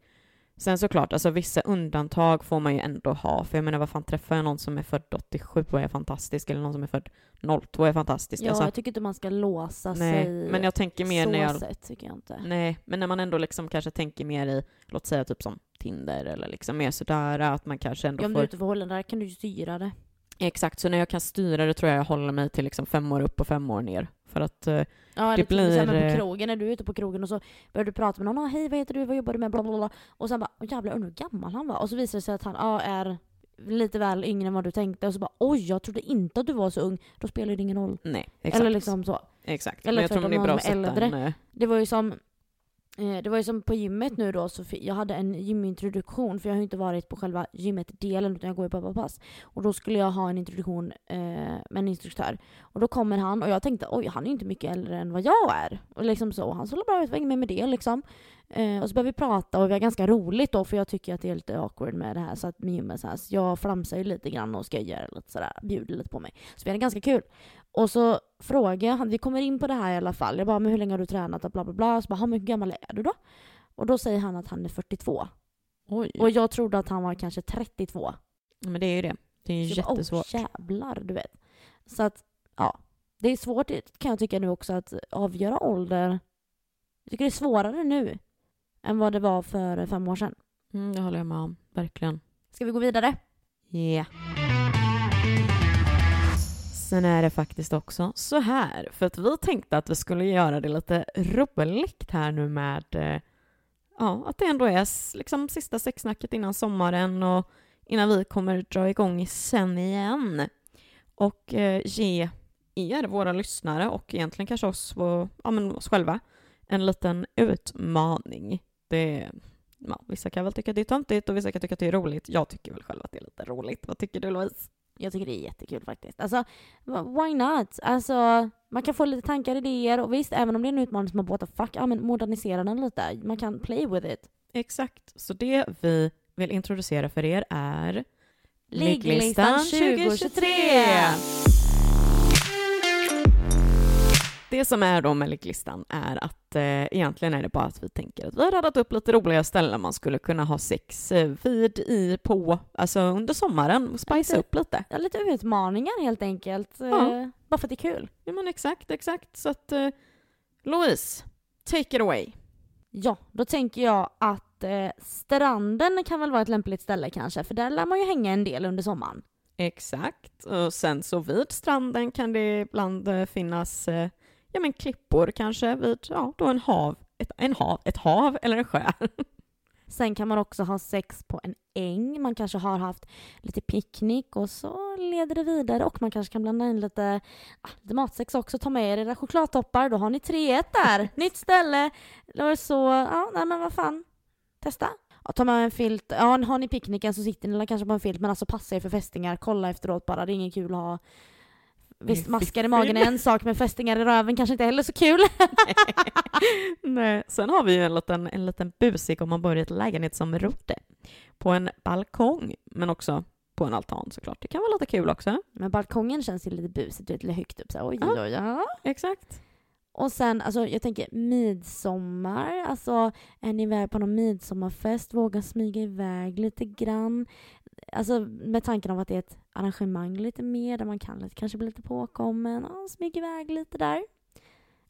Sen såklart, alltså vissa undantag får man ju ändå ha, för jag menar vad fan träffar jag någon som är född 87 och är fantastisk, eller någon som är född 02 och är fantastisk. Ja, alltså, jag tycker inte man ska låsa nej, sig men jag tänker mer så när jag sätt, tycker jag inte. Nej, men när man ändå liksom kanske tänker mer i, låt säga typ som Tinder eller liksom mer sådär att man kanske ändå Ja, om du får... är ute för hållen där kan du ju styra det. Exakt, så när jag kan styra det tror jag jag håller mig till liksom fem år upp och fem år ner. För att, eh, Ja, Det typ blir, här, men eh, på krogen, när du är ute på krogen och så börjar du prata med någon, ah, hej vad heter du, vad jobbar du med, bla bla bla. Och sen bara, jävlar undrar hur gammal han var. Och så visar det sig att han ja, är lite väl yngre än vad du tänkte och så bara oj jag trodde inte att du var så ung. Då spelar det ingen roll. Nej, exakt. Eller liksom så. exakt. eller Men jag tror det är bra att sätta äldre. en... eh, Det var ju som Eh, det var ju som på gymmet nu då, så jag hade en gymintroduktion för jag har ju inte varit på själva gymmet-delen utan jag går ju på pass. Och då skulle jag ha en introduktion eh, med en instruktör. Och då kommer han och jag tänkte oj han är ju inte mycket äldre än vad jag är. Och liksom så, han såg bra ut, var inget mer med det liksom. Eh, och så började vi prata och vi har ganska roligt då för jag tycker att det är lite awkward med det här så att med gymmet så här. Så jag flamsar ju lite grann och skojar lite sådär, bjuder lite på mig. Så vi hade ganska kul. Och så frågar han, vi kommer in på det här i alla fall. Jag bara, men hur länge har du tränat och bla bla bla. Så bara, "Ja, men hur gammal är du då? Och då säger han att han är 42. Oj. Och jag trodde att han var kanske 32. Men det är ju det. Det är ju Så jag bara, jättesvårt. Åh jävlar, du vet. Så att, ja. Det är svårt kan jag tycka nu också att avgöra ålder. Jag tycker det är svårare nu än vad det var för fem år sedan. Mm, det håller jag med om. Verkligen. Ska vi gå vidare? Ja. Sen är det faktiskt också så här, för att vi tänkte att vi skulle göra det lite roligt här nu med eh, ja, att det ändå är liksom sista sexsnacket innan sommaren och innan vi kommer dra igång sen igen. Och eh, ge er, våra lyssnare och egentligen kanske oss, vår, ja, men oss själva, en liten utmaning. Det, ja, vissa kan väl tycka att det är töntigt och vissa kan tycka att det är roligt. Jag tycker väl själv att det är lite roligt. Vad tycker du Louise? Jag tycker det är jättekul faktiskt. Alltså, why not? Alltså, man kan få lite tankar, idéer och visst, även om det är en utmaning som är what the fuck, ja men modernisera den lite. Man kan play with it. Exakt. Så det vi vill introducera för er är Ligglistan 2023! Det som är då med ligglistan är att eh, egentligen är det bara att vi tänker att vi har radat upp lite roliga ställen man skulle kunna ha sex eh, vid i på, alltså under sommaren och spicea Lite- upp lite. Ja, lite utmaningar helt enkelt. Ja. Eh, bara för att det är kul. Ja men exakt, exakt. Så att eh, Louise, take it away. Ja, då tänker jag att eh, stranden kan väl vara ett lämpligt ställe kanske, för där lär man ju hänga en del under sommaren. Exakt. Och sen så vid stranden kan det ibland eh, finnas eh, ja, men klippor kanske vid ja, då en hav, ett, en hav, ett hav eller en sjö. Sen kan man också ha sex på en äng. Man kanske har haft lite picknick och så leder det vidare och man kanske kan blanda in lite, ah, lite matsex också. Ta med er era chokladtoppar, då har ni 3-1 där. Nytt ställe. Eller så, ja, nej men vad fan. Testa. Ja, ta med en filt. Ja, har ni picknicken så sitter ni kanske på en filt men alltså passa er för fästingar. Kolla efteråt bara, det är inget kul att ha Visst, maskar i magen är en sak, men fästingar i röven kanske inte heller så kul. Nej. Sen har vi ju en liten, en liten busig om man bor i ett lägenhetsområde på en balkong, men också på en altan såklart. Det kan vara lite kul också. Men balkongen känns ju lite busigt, lite högt upp så här, oj, Ja. oj. Ja. Exakt. Och sen, alltså jag tänker midsommar, alltså är ni iväg på någon midsommarfest, våga smyga iväg lite grann. Alltså med tanken av att det är ett arrangemang lite mer där man kan lite, kanske bli lite påkommen, ja, smyga iväg lite där.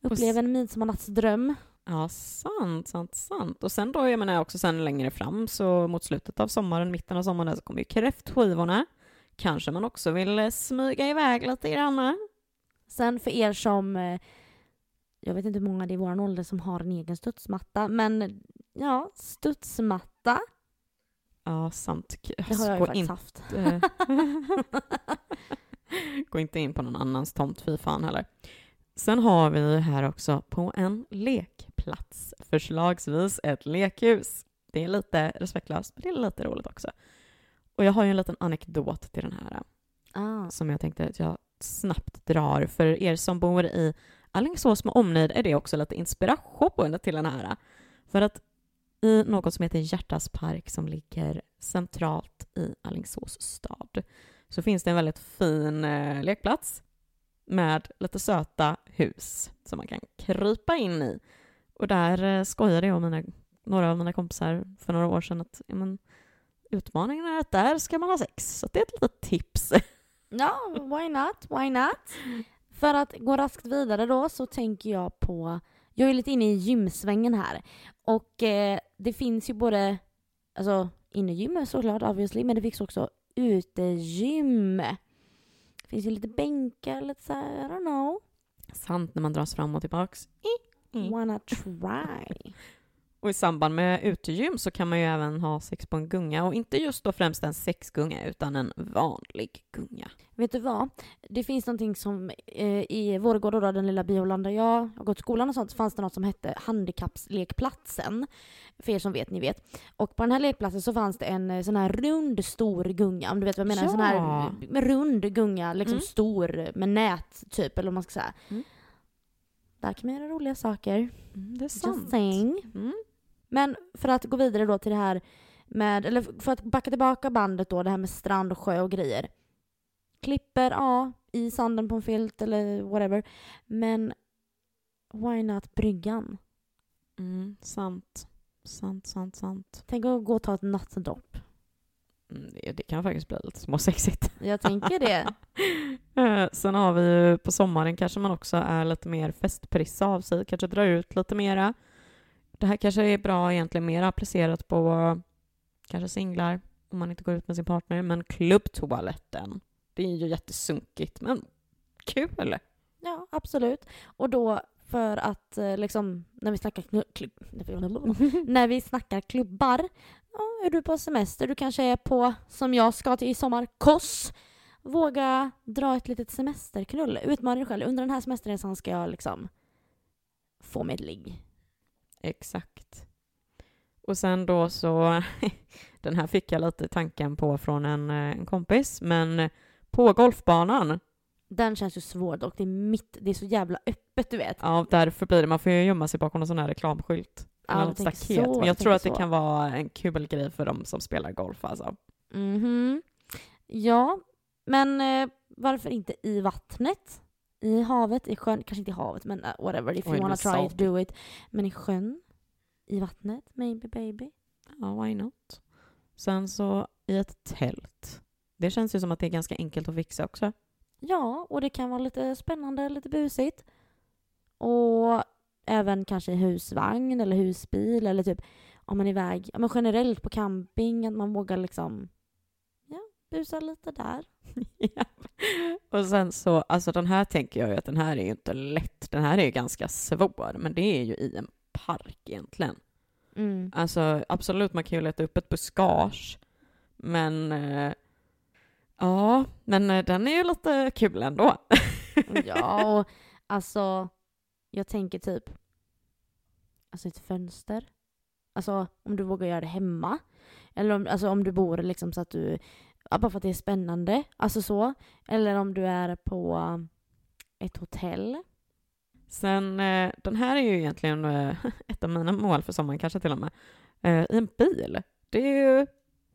Och Uppleva en midsommarnattsdröm. Ja, sant, sant, sant. Och sen då, jag menar också sen längre fram, så mot slutet av sommaren, mitten av sommaren, så kommer ju kräftskivorna. Kanske man också vill eh, smyga iväg lite grann. Sen för er som, eh, jag vet inte hur många det är i vår ålder som har en egen studsmatta, men ja, studsmatta, Ja, sant. Det har jag ju faktiskt haft. Gå inte in på någon annans tomt, fy fan heller. Sen har vi här också på en lekplats, förslagsvis ett lekhus. Det är lite respektlöst, men det är lite roligt också. Och jag har ju en liten anekdot till den här Ah. som jag tänkte att jag snabbt drar. För er som bor i Alingsås med omnejd är det också lite inspiration till den här. För att i något som heter Hjärtas park som ligger centralt i Alingsås stad så finns det en väldigt fin eh, lekplats med lite söta hus som man kan krypa in i. Och där eh, skojade jag och mina, några av mina kompisar för några år sedan att ja, men, utmaningen är att där ska man ha sex. Så det är ett litet tips. Ja, why not? Why not? För att gå raskt vidare då så tänker jag på, jag är lite inne i gymsvängen här. Och eh, det finns ju både, alltså innegym såklart obviously, men det finns också utegym. Det finns ju lite bänkar, lite så här, I don't know. Sant när man dras fram och tillbaks. Mm. Wanna try? Och i samband med utegym så kan man ju även ha sex på en gunga och inte just då främst en sexgunga utan en vanlig gunga. Vet du vad? Det finns någonting som eh, i Vårgårda, då, den lilla biolan där jag har gått skolan och sånt, så fanns det något som hette handikappslekplatsen. För er som vet, ni vet. Och på den här lekplatsen så fanns det en eh, sån här rund stor gunga, om du vet vad jag menar? En sån här Ja. rund gunga, liksom Mm. stor med nät typ, eller vad man ska säga. Mm. Där kan man göra roliga saker. Mm, det är Just sant. saying. Mm. Men för att gå vidare då till det här med, eller för att backa tillbaka bandet då, det här med strand och sjö och grejer. Klipper, ja, i sanden på en filt eller whatever. Men why not bryggan? Mm, sant. Sant, sant, sant. Tänk att gå och ta ett nattdopp. Mm, det, det kan faktiskt bli lite småsexigt. Jag tänker det. Eh, Sen har vi ju på sommaren kanske man också är lite mer festprissa av sig, kanske drar ut lite mera. Det här kanske är bra egentligen mer applicerat på kanske singlar om man inte går ut med sin partner, men klubbtoaletten. Det är ju jättesunkigt, men kul! Ja, absolut. Och då för att eh, liksom, när vi snackar när vi snackar klubbar, ja, är du på semester, du kanske är på, som jag ska till i sommar, Kos. Våga dra ett litet semesterknull. Utmana dig själv. Under den här semesterresan ska jag liksom få mig ett ligg. Exakt. Och sen då så, den här fick jag lite tanken på från en, eh, en kompis, men på golfbanan, Den känns ju svår dock. Det är mitt, det är så jävla öppet du vet. ja därför blir det, man får ju gömma sig bakom en sån här reklamskylt. Ja, tänker staket. så, Men du jag tror att det så. kan vara en kul grej för de som spelar golf alltså. Mhm. Ja, men eh, varför inte i vattnet? I havet, i sjön, kanske inte i havet men uh, whatever, if you wanna try it, do it. Men i sjön, i vattnet, maybe baby. Ja, why not? Sen så i ett tält. Det känns ju som att det är ganska enkelt att fixa också. Ja, och det kan vara lite spännande, lite busigt. Och även kanske i husvagn eller husbil eller typ om man är iväg, ja men generellt på camping, att man vågar liksom, ja, busa lite där. ja. Och sen så, alltså den här tänker jag ju att den här är ju inte lätt. Den här är ju ganska svår, men det är ju i en park egentligen. Mm. Alltså absolut, man kan ju leta upp ett buskage, men eh, ja, men eh, den är ju lite kul ändå. Ja, och alltså, jag tänker typ, alltså ett fönster. Alltså om du vågar göra det hemma. Eller om, alltså, om du bor liksom så att du, bara för att det är spännande. Alltså så. Eller om du är på um, ett hotell. Sen, eh, den här är ju egentligen eh, ett av mina mål för sommaren, kanske till och med, eh, i en bil. Det är ju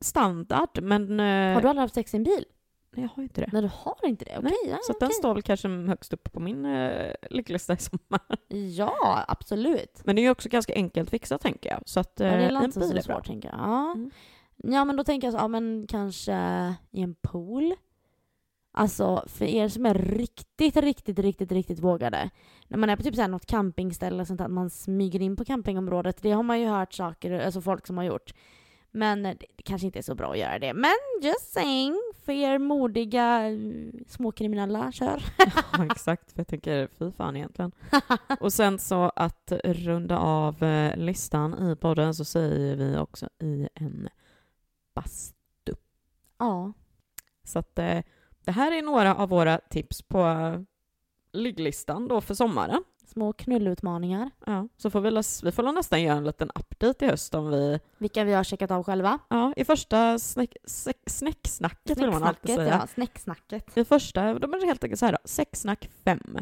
standard, men... Har du aldrig haft sex i en bil? Nej, jag har inte det. Nej, du har inte det? Okej, ja, Så att den står väl kanske högst upp på min eh, ligglista i sommar. Ja, absolut. Men det är ju också ganska enkelt fixat, tänker jag. Så att eh, Ja, det är en bil är bra. svårt tänker jag. Ja. Mm. Ja, men då tänker jag så, ja men kanske i en pool. Alltså för er som är riktigt, riktigt, riktigt, riktigt vågade. När man är på typ så här något campingställe, sånt att man smyger in på campingområdet. Det har man ju hört saker, alltså folk som har gjort. Men det, kanske inte är så bra att göra det. Men just saying, för er modiga eh, småkriminella, kör. Ja, exakt. För jag tänker, fy fan egentligen. Och sen så att runda av eh, listan i podden så säger vi också i en bastu. ja, Så att eh, det här är några av våra tips på eh, ligglistan då för sommaren. små knullutmaningar. Ja, så får vi, vi får nästan göra en liten update i höst om vi, Vilka vi har checkat av själva. ja, i första snäck, snäcksnacket vill man alltid säga. ja. Snäcksnacket. I första, de är helt enkelt så här då, sexsnack fem.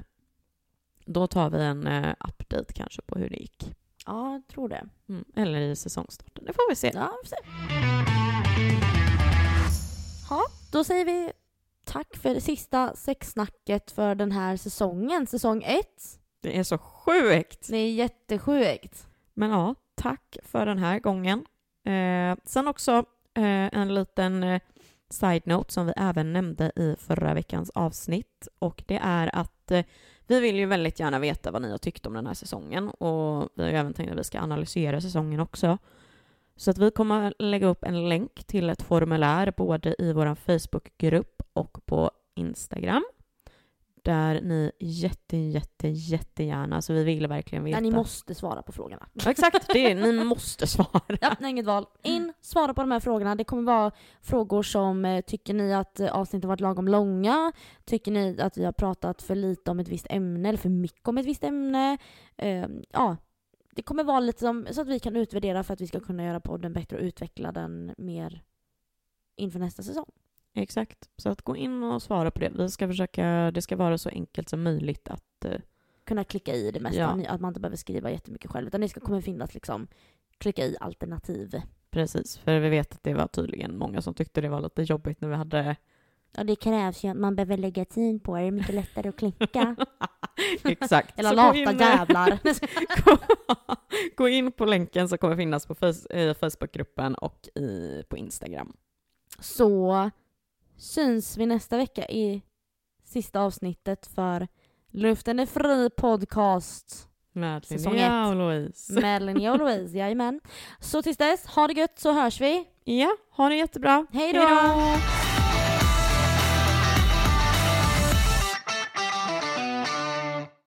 Då tar vi en eh, update kanske på hur det gick. Ja, jag tror det. Mm, eller i säsongstarten, det får vi se. Ja, vi får se. Ja, då säger vi tack för det sista sexsnacket för den här säsongen, säsong ett. Det är så sjukt! Det är jättesjukt. Men ja, tack för den här gången. Eh, sen också eh, en liten eh, side-note som vi även nämnde i förra veckans avsnitt och det är att eh, vi vill ju väldigt gärna veta vad ni har tyckt om den här säsongen och vi har ju även tänkt att vi ska analysera säsongen också. Så att vi kommer lägga upp en länk till ett formulär både i vår Facebookgrupp och på Instagram där ni jätte, jätte, jättegärna, så vi vill verkligen veta. Nej, ni måste svara på frågorna. Ja, Exakt, det är, ni måste svara. Ja, nej, inget val. In, svara på de här frågorna. Det kommer vara frågor som eh, tycker ni att eh, avsnitten varit lagom långa? Tycker ni att vi har pratat för lite om ett visst ämne eller för mycket om ett visst ämne? Eh, ja, det kommer vara lite som, så att vi kan utvärdera för att vi ska kunna göra podden bättre och utveckla den mer inför nästa säsong. Exakt, så att gå in och svara på det. Vi ska försöka, det ska vara så enkelt som möjligt att eh, Kunna klicka i det mesta, Ja. Att man inte behöver skriva jättemycket själv utan det ska kommer finnas liksom klicka i alternativ. Precis, för vi vet att det var tydligen många som tyckte det var lite jobbigt när vi hade Ja, det krävs ju att man behöver lägga tid på det. Det är mycket lättare att klicka. Exakt. Eller lata gå in, jävlar. gå, in på länken som kommer finnas på i Facebookgruppen och i, på Instagram. Så syns vi nästa vecka i sista avsnittet för Luften är fri podcast Med Linnea och Louise. med Linnea och Louise. Jajamän. Så tills dess, ha det gött så hörs vi. Ja, ha det jättebra. Hej då!